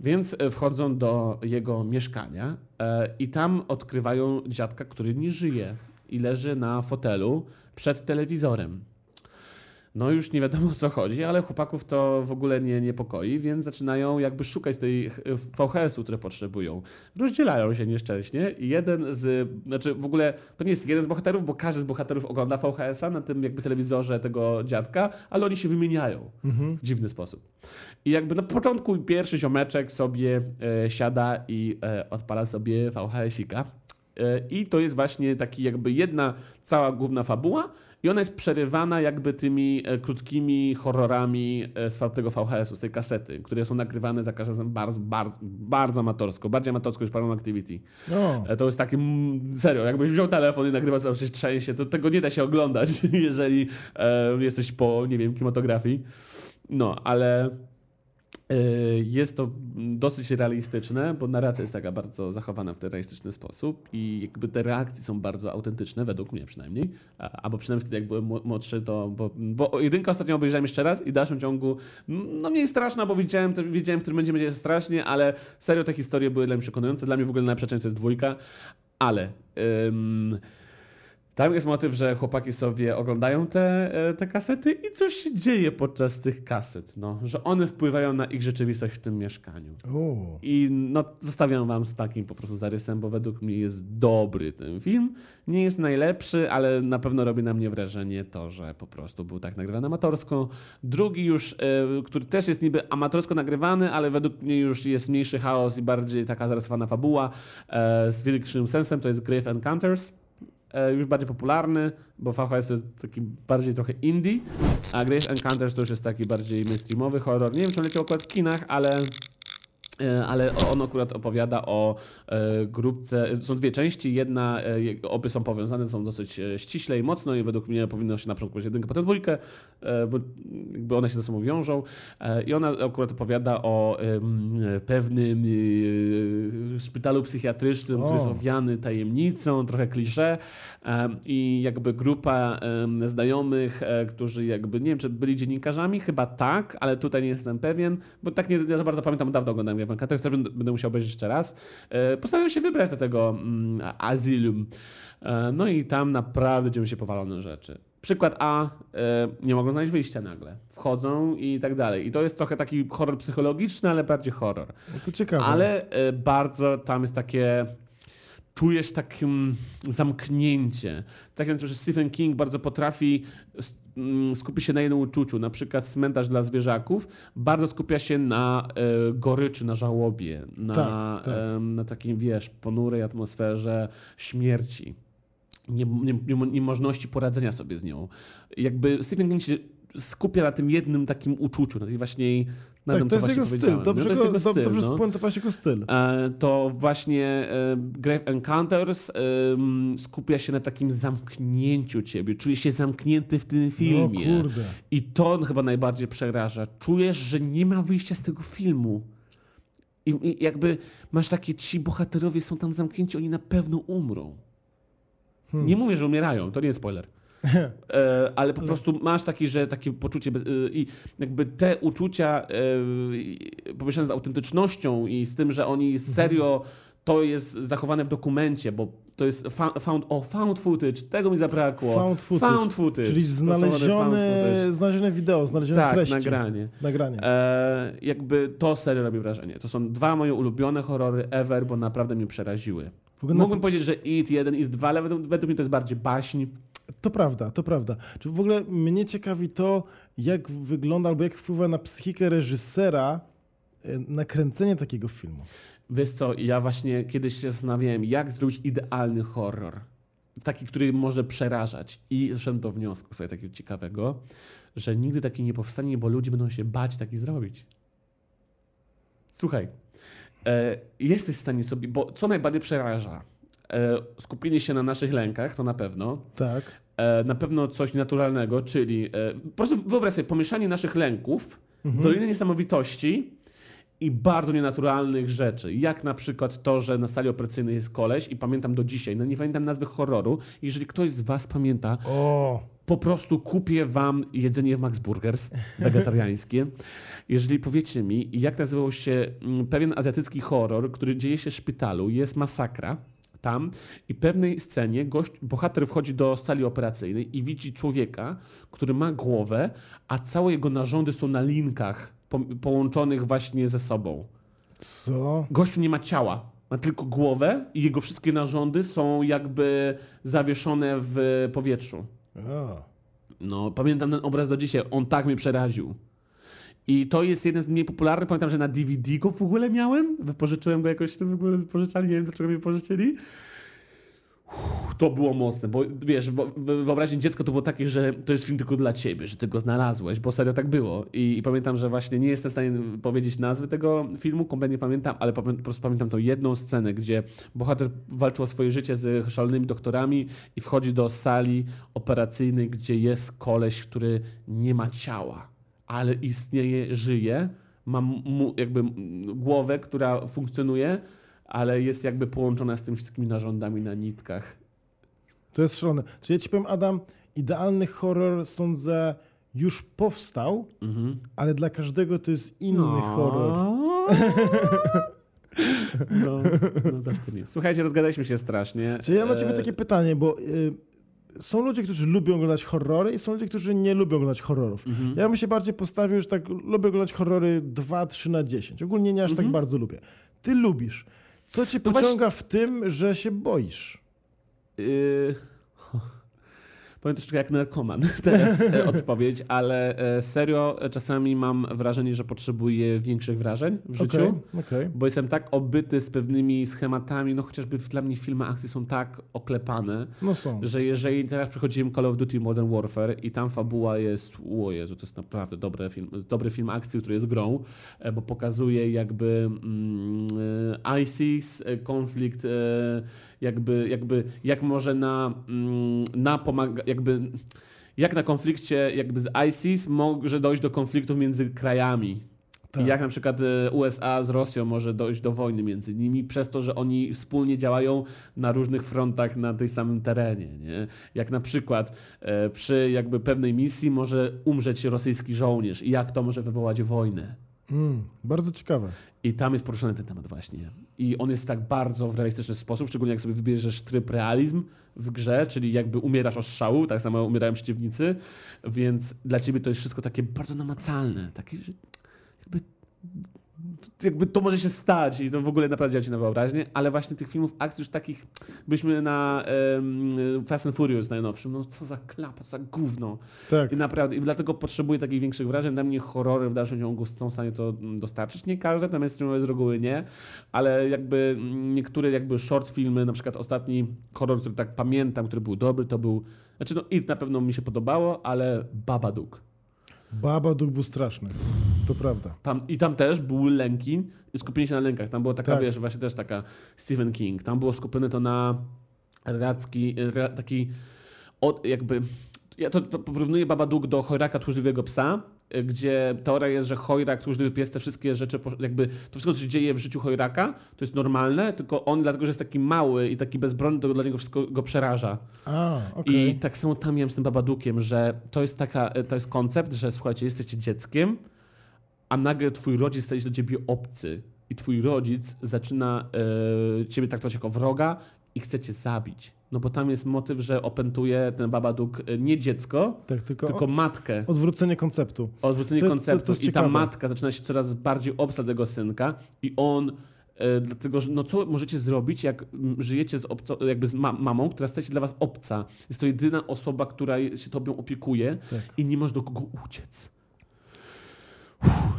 S1: Więc e, wchodzą do jego mieszkania e, i tam odkrywają dziadka, który nie żyje i leży na fotelu przed telewizorem. No już nie wiadomo o co chodzi, ale chłopaków to w ogóle nie niepokoi, więc zaczynają jakby szukać tej VHS-u, które potrzebują. Rozdzielają się nieszczęśnie i jeden z, znaczy w ogóle to nie jest jeden z bohaterów, bo każdy z bohaterów ogląda VHS-a na tym jakby telewizorze tego dziadka, ale oni się wymieniają
S2: Mhm.
S1: w dziwny sposób. I jakby na początku pierwszy ziomeczek sobie e, siada i e, odpala sobie VHS-ika, I to jest właśnie taki jakby jedna cała główna fabuła i ona jest przerywana jakby tymi e, krótkimi horrorami e, z tego VHS-u, z tej kasety, które są nagrywane za każdym razem bardzo, bardzo, bardzo amatorsko, bardziej amatorsko niż Paranormal Activity.
S2: No.
S1: E, To jest takie, mm, serio, jakbyś wziął telefon i nagrywał cały czas trzęsie, to tego nie da się oglądać, jeżeli e, jesteś po, nie wiem, kinematografii. No, ale e, jest to dosyć realistyczne, bo narracja jest taka bardzo zachowana w ten realistyczny sposób i jakby te reakcje są bardzo autentyczne, według mnie przynajmniej, albo przynajmniej wtedy jak byłem mło- młodszy, to, bo, bo jedynkę ostatnio obejrzałem jeszcze raz i w dalszym ciągu, no mniej straszna, bo wiedziałem, te- wiedziałem w którym będzie będzie strasznie, ale serio te historie były dla mnie przekonujące, dla mnie w ogóle najlepsza część to jest dwójka, ale... tam jest motyw, że chłopaki sobie oglądają te, e, te kasety i coś się dzieje podczas tych kaset, no, że one wpływają na ich rzeczywistość w tym mieszkaniu.
S2: O.
S1: I no, zostawiam wam z takim po prostu zarysem, bo według mnie jest dobry ten film. Nie jest najlepszy, ale na pewno robi na mnie wrażenie to, że po prostu był tak nagrywany amatorsko. Drugi już, e, który też jest niby amatorsko nagrywany, ale według mnie już jest mniejszy chaos i bardziej taka zarysowana fabuła e, z większym sensem, to jest Grave Encounters. E, już bardziej popularny, bo VHS to jest taki bardziej trochę indie, a Grave Encounters to już jest taki bardziej mainstreamowy horror. Nie wiem, czy on leciał akurat w kinach, ale ale on akurat opowiada o e, grupce, są dwie części, jedna, e, opy są powiązane, są dosyć e, ściśle i mocno i według mnie powinno się na początku być jedynkę, potem dwójkę, e, bo jakby one się ze sobą wiążą e, i ona akurat opowiada o pewnym e, szpitalu psychiatrycznym, który jest
S2: O.
S1: owiany tajemnicą, trochę klisze i jakby grupa znajomych, e, którzy jakby, nie wiem, czy byli dziennikarzami, chyba tak, ale tutaj nie jestem pewien, bo tak nie, nie za bardzo pamiętam, dawno oglądałem Jawanka, tak sobie będę musiał obejrzeć jeszcze raz. E, Postanowiłem się wybrać do tego mm, azylum. E, No i tam naprawdę dzieją się powalone rzeczy. Przykład A, e, nie mogą znaleźć wyjścia nagle. Wchodzą i tak dalej. I to jest trochę taki horror psychologiczny, ale bardziej horror.
S2: No to ciekawe.
S1: Ale bardzo tam jest takie. Czujesz takie zamknięcie. Tak jak przykład Stephen King bardzo potrafi mm, skupić się na jednym uczuciu. Na przykład cmentarz dla zwierzaków bardzo skupia się na e, goryczy, na żałobie, na,
S2: Tak, tak.
S1: na takim, wiesz, ponurej atmosferze śmierci. Nie, nie, nie, niemożności poradzenia sobie z nią. Jakby Stephen King się skupia na tym jednym takim uczuciu, na tej właśnie na
S2: tak, to jest jego styl.
S1: powiedziałem.
S2: Dobrze,
S1: no, to jest
S2: go,
S1: styl,
S2: dobrze
S1: no.
S2: spuentowałeś jego styl.
S1: E, to właśnie e, Grave Encounters skupia się na takim zamknięciu ciebie. Czujesz się zamknięty w tym filmie.
S2: No kurde.
S1: I to chyba najbardziej przeraża. Czujesz, że nie ma wyjścia z tego filmu. I, I jakby masz takie, ci bohaterowie są tam zamknięci, oni na pewno umrą.
S2: Hmm.
S1: Nie mówię, że umierają, to nie jest spoiler. E, ale po prostu masz taki, że takie poczucie bez, e, i jakby te uczucia i- pomieszane z autentycznością i z tym, że oni serio to jest zachowane w dokumencie, bo to jest found, o, found footage, tego mi zabrakło.
S2: Found footage.
S1: Found footage.
S2: Czyli znalezione,
S1: footage.
S2: znalezione wideo, znalezione
S1: Tak,
S2: treści.
S1: nagranie.
S2: Nagranie.
S1: E, jakby to serio robi wrażenie. To są dwa moje ulubione horrory ever, bo naprawdę mnie przeraziły.
S2: Ogóle na-
S1: Mógłbym powiedzieć, że It 1, It 2, ale według, według mnie to jest bardziej baśń.
S2: To prawda, to prawda. Czy w ogóle mnie ciekawi to, jak wygląda albo jak wpływa na psychikę reżysera e, nakręcenie takiego filmu.
S1: Wiesz co, ja właśnie kiedyś się zastanawiałem, jak zrobić idealny horror. Taki, który może przerażać. I doszedłem do wniosku sobie takiego ciekawego, że nigdy taki nie powstanie, bo ludzie będą się bać taki zrobić. Słuchaj, e, jesteś w stanie sobie, bo co najbardziej przeraża? E, skupienie się na naszych lękach, to na pewno.
S2: Tak.
S1: E, na pewno coś naturalnego, czyli e, po prostu wyobraź sobie pomieszanie naszych lęków,
S2: Mhm.
S1: doliny niesamowitości i bardzo nienaturalnych rzeczy. Jak na przykład to, że na sali operacyjnej jest koleś i pamiętam do dzisiaj, no nie pamiętam nazwy horroru. Jeżeli ktoś z was pamięta,
S2: O,
S1: po prostu kupię wam jedzenie w Max Burgers wegetariańskie. Jeżeli powiecie mi, jak nazywał się mm, pewien azjatycki horror, który dzieje się w szpitalu, jest masakra tam i pewnej scenie gość, bohater wchodzi do sali operacyjnej i widzi człowieka, który ma głowę, a całe jego narządy są na linkach po, połączonych właśnie ze sobą.
S2: co?
S1: Gościu nie ma ciała, ma tylko głowę i jego wszystkie narządy są jakby zawieszone w powietrzu.
S2: O.
S1: No, pamiętam ten obraz do dzisiaj. On tak mnie przeraził. I to jest jeden z mniej popularnych. Pamiętam, że na DVD go w ogóle miałem. Wypożyczyłem go jakoś, to w ogóle wypożyczali. Nie wiem, dlaczego mnie pożyczyli. to było mocne, bo wiesz, bo, w- wyobraźni dziecka to było takie, że to jest film tylko dla ciebie, że ty go znalazłeś, bo serio tak było. I, I pamiętam, że właśnie nie jestem w stanie powiedzieć nazwy tego filmu, kompletnie pamiętam, ale po prostu pamiętam tą jedną scenę, gdzie bohater walczył o swoje życie z szalonymi doktorami i wchodzi do sali operacyjnej, gdzie jest koleś, który nie ma ciała, ale istnieje, żyje, ma mu, jakby głowę, która funkcjonuje, ale jest jakby połączona z tymi wszystkimi narządami na nitkach.
S2: To jest szalone. Czyli ja ci powiem, Adam, idealny horror, sądzę, już powstał,
S1: Mhm.
S2: ale dla każdego to jest inny horror.
S1: No, no coś tym jest. Słuchajcie, rozgadaliśmy się strasznie.
S2: Czyli ja mam do ciebie
S1: E,
S2: takie pytanie, bo y, są ludzie, którzy lubią oglądać horrory i są ludzie, którzy nie lubią oglądać horrorów.
S1: Mhm.
S2: Ja bym się bardziej postawił, że tak lubię oglądać horrory 2, 3 na 10. Ogólnie nie aż
S1: Mhm.
S2: tak bardzo lubię. Ty lubisz. Co cię
S1: No
S2: pociąga w tym, że się boisz?
S1: Yy... Powiem troszkę jak narkoman teraz e, odpowiedź, ale e, serio e, czasami mam wrażenie, że potrzebuję większych wrażeń w życiu.
S2: Okej, okej.
S1: Bo jestem tak obyty z pewnymi schematami, no chociażby dla mnie filmy akcji są tak oklepane,
S2: No są.
S1: że jeżeli teraz przechodziłem Call of Duty Modern Warfare i tam fabuła jest, o Jezu, to jest naprawdę dobry film, dobry film akcji, który jest grą, bo pokazuje jakby mm, ISIS, konflikt, jakby, jakby jak może na, mm, na pomaga, jakby jak na konflikcie jakby z ISIS może dojść do konfliktów między krajami.
S2: Tak.
S1: Jak na przykład e, USA z Rosją może dojść do wojny między nimi przez to, że oni wspólnie działają na różnych frontach na tej samym terenie. Nie? Jak na przykład e, przy jakby pewnej misji może umrzeć rosyjski żołnierz i jak to może wywołać wojnę.
S2: Mm, bardzo ciekawe.
S1: I tam jest poruszony ten temat właśnie. I on jest tak bardzo w realistyczny sposób, szczególnie jak sobie wybierzesz tryb realizm w grze, czyli jakby umierasz od strzału, tak samo umierają przeciwnicy, więc dla ciebie to jest wszystko takie bardzo namacalne, takie, że jakby, jakby to może się stać i to w ogóle naprawdę działa ci na wyobraźnię, ale właśnie tych filmów akcji już takich, byliśmy na em, Fast and Furious najnowszym, no co za klapa, co za gówno.
S2: Tak.
S1: I naprawdę, i dlatego potrzebuję takich większych wrażeń. Dla mnie horrory w dalszym ciągu są w stanie to dostarczyć. Nie każde, te mainstreamowe z reguły nie, ale jakby niektóre jakby short filmy, na przykład ostatni horror, który tak pamiętam, który był dobry, to był, znaczy no It na pewno mi się podobało, ale Babadook.
S2: Baba Duch był straszny. To prawda.
S1: Tam, I tam też były lęki i skupienie się na lękach. Tam była taka,
S2: Tak.
S1: wiesz, właśnie też taka Stephen King. Tam było skupione to na re, taki od, jakby... Ja to po- porównuję Babadook do Chojraka Tchórzliwego Psa, gdzie teoria jest, że Chojrak, Tchórzliwy Pies, te wszystkie rzeczy, jakby to wszystko, co się dzieje w życiu Chojraka, to jest normalne, tylko on, dlatego że jest taki mały i taki bezbronny, to dla niego wszystko go przeraża.
S2: A, okej.
S1: I tak samo tam miałem z tym Babadookiem, że to jest taka, to jest koncept, że słuchajcie, jesteście dzieckiem, a nagle twój rodzic staje się do ciebie obcy i twój rodzic zaczyna e, ciebie traktować jako wroga i chce cię zabić. No bo tam jest motyw, że opętuje ten Babadook e, nie dziecko,
S2: Tak, tylko,
S1: tylko matkę.
S2: odwrócenie konceptu.
S1: Odwrócenie
S2: to
S1: konceptu.
S2: to- to
S1: I ta
S2: ciekawe.
S1: matka zaczyna się coraz bardziej obca tego synka i on e, dlatego, że no co możecie zrobić, jak żyjecie z obco, jakby z ma mamą, która staje się dla was obca. Jest to jedyna osoba, która się tobą opiekuje
S2: Tak.
S1: i nie masz do kogo uciec.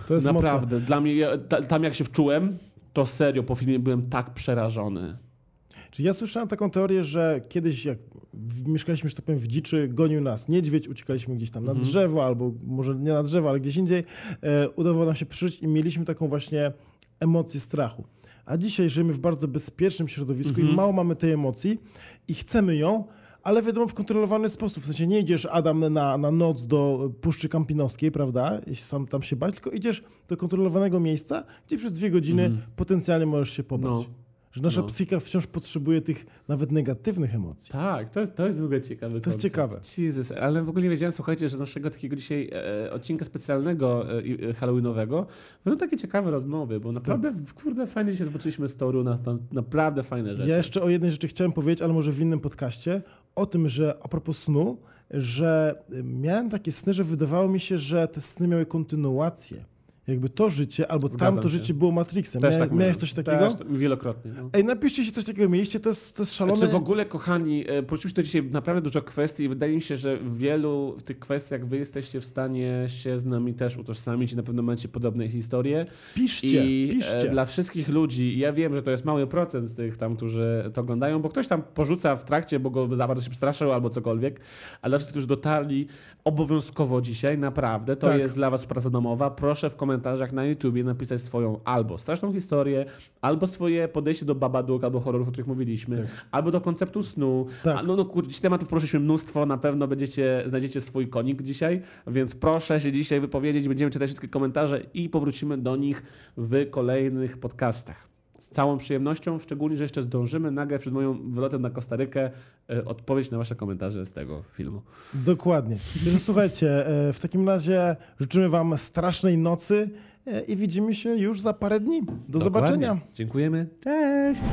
S2: To jest mocne.
S1: Naprawdę. Dla mnie, ta, tam jak się wczułem, to serio po filmie byłem tak przerażony.
S2: Czyli ja słyszałem taką teorię, że kiedyś jak mieszkaliśmy, że tak powiem, w dziczy, gonił nas niedźwiedź, uciekaliśmy gdzieś tam na
S1: Mhm.
S2: drzewo, albo może nie na drzewo, ale gdzieś indziej, e, udawało nam się przeżyć i mieliśmy taką właśnie emocję strachu. A dzisiaj żyjemy w bardzo bezpiecznym środowisku
S1: Mhm.
S2: i mało mamy tej emocji i chcemy ją, ale wiadomo w kontrolowany sposób. W sensie nie idziesz, Adam, na, na noc do Puszczy Kampinoskiej, prawda, i sam tam się bać, tylko idziesz do kontrolowanego miejsca, gdzie przez dwie godziny
S1: Mhm.
S2: potencjalnie możesz się pobać.
S1: No.
S2: Że nasza
S1: No.
S2: psychika wciąż potrzebuje tych nawet negatywnych emocji.
S1: Tak, to jest, to jest w ogóle ciekawy
S2: To jest
S1: koncept.
S2: ciekawe.
S1: Jezus, ale w ogóle nie wiedziałem, słuchajcie, że z naszego takiego dzisiaj e, odcinka specjalnego e, i- e, halloweenowego będą takie ciekawe rozmowy, bo naprawdę, kurde, fajnie się zobaczyliśmy z Toru na, na naprawdę fajne rzeczy.
S2: Ja jeszcze o jednej rzeczy chciałem powiedzieć, ale może w innym podcaście, o tym, że a propos snu, że y, miałem takie sny, że wydawało mi się, że te sny miały kontynuację jakby to życie albo
S1: Zgadzam
S2: tamto
S1: się.
S2: życie było Matrixem.
S1: Też
S2: Mia,
S1: tak
S2: miałeś coś takiego?
S1: Też, wielokrotnie. No.
S2: Ej, napiszcie się, coś takiego mieliście, to jest, to jest szalone.
S1: Znaczy w ogóle, kochani, e, poruszyliśmy to dzisiaj naprawdę dużo kwestii i wydaje mi się, że w wielu w tych kwestiach wy jesteście w stanie się z nami też utożsamić i na pewno macie podobne historie.
S2: Piszcie,
S1: I e,
S2: piszcie.
S1: dla wszystkich ludzi, ja wiem, że to jest mały procent z tych tam, którzy to oglądają, bo ktoś tam porzuca w trakcie, bo go za bardzo się przestraszył albo cokolwiek, ale dla wszystkich, którzy dotarli obowiązkowo dzisiaj, naprawdę, to
S2: Tak.
S1: jest dla was praca domowa. Proszę w komentarzach na YouTubie napisać swoją albo straszną historię, albo swoje podejście do Babadook, albo horrorów, o których mówiliśmy, albo do konceptu snu.
S2: Tak.
S1: A, no, no kurczę, tematów poruszyliśmy mnóstwo, na pewno będziecie, znajdziecie swój konik dzisiaj, więc proszę się dzisiaj wypowiedzieć, będziemy czytać wszystkie komentarze i powrócimy do nich w kolejnych podcastach z całą przyjemnością, szczególnie, że jeszcze zdążymy nagrać przed moją wylotem na Kostarykę e, odpowiedź na wasze komentarze z tego filmu.
S2: Dokładnie. Słuchajcie, e, w takim razie życzymy wam strasznej nocy e, i widzimy się już za parę dni. Do
S1: Dokładnie.
S2: zobaczenia.
S1: Dziękujemy. Cześć.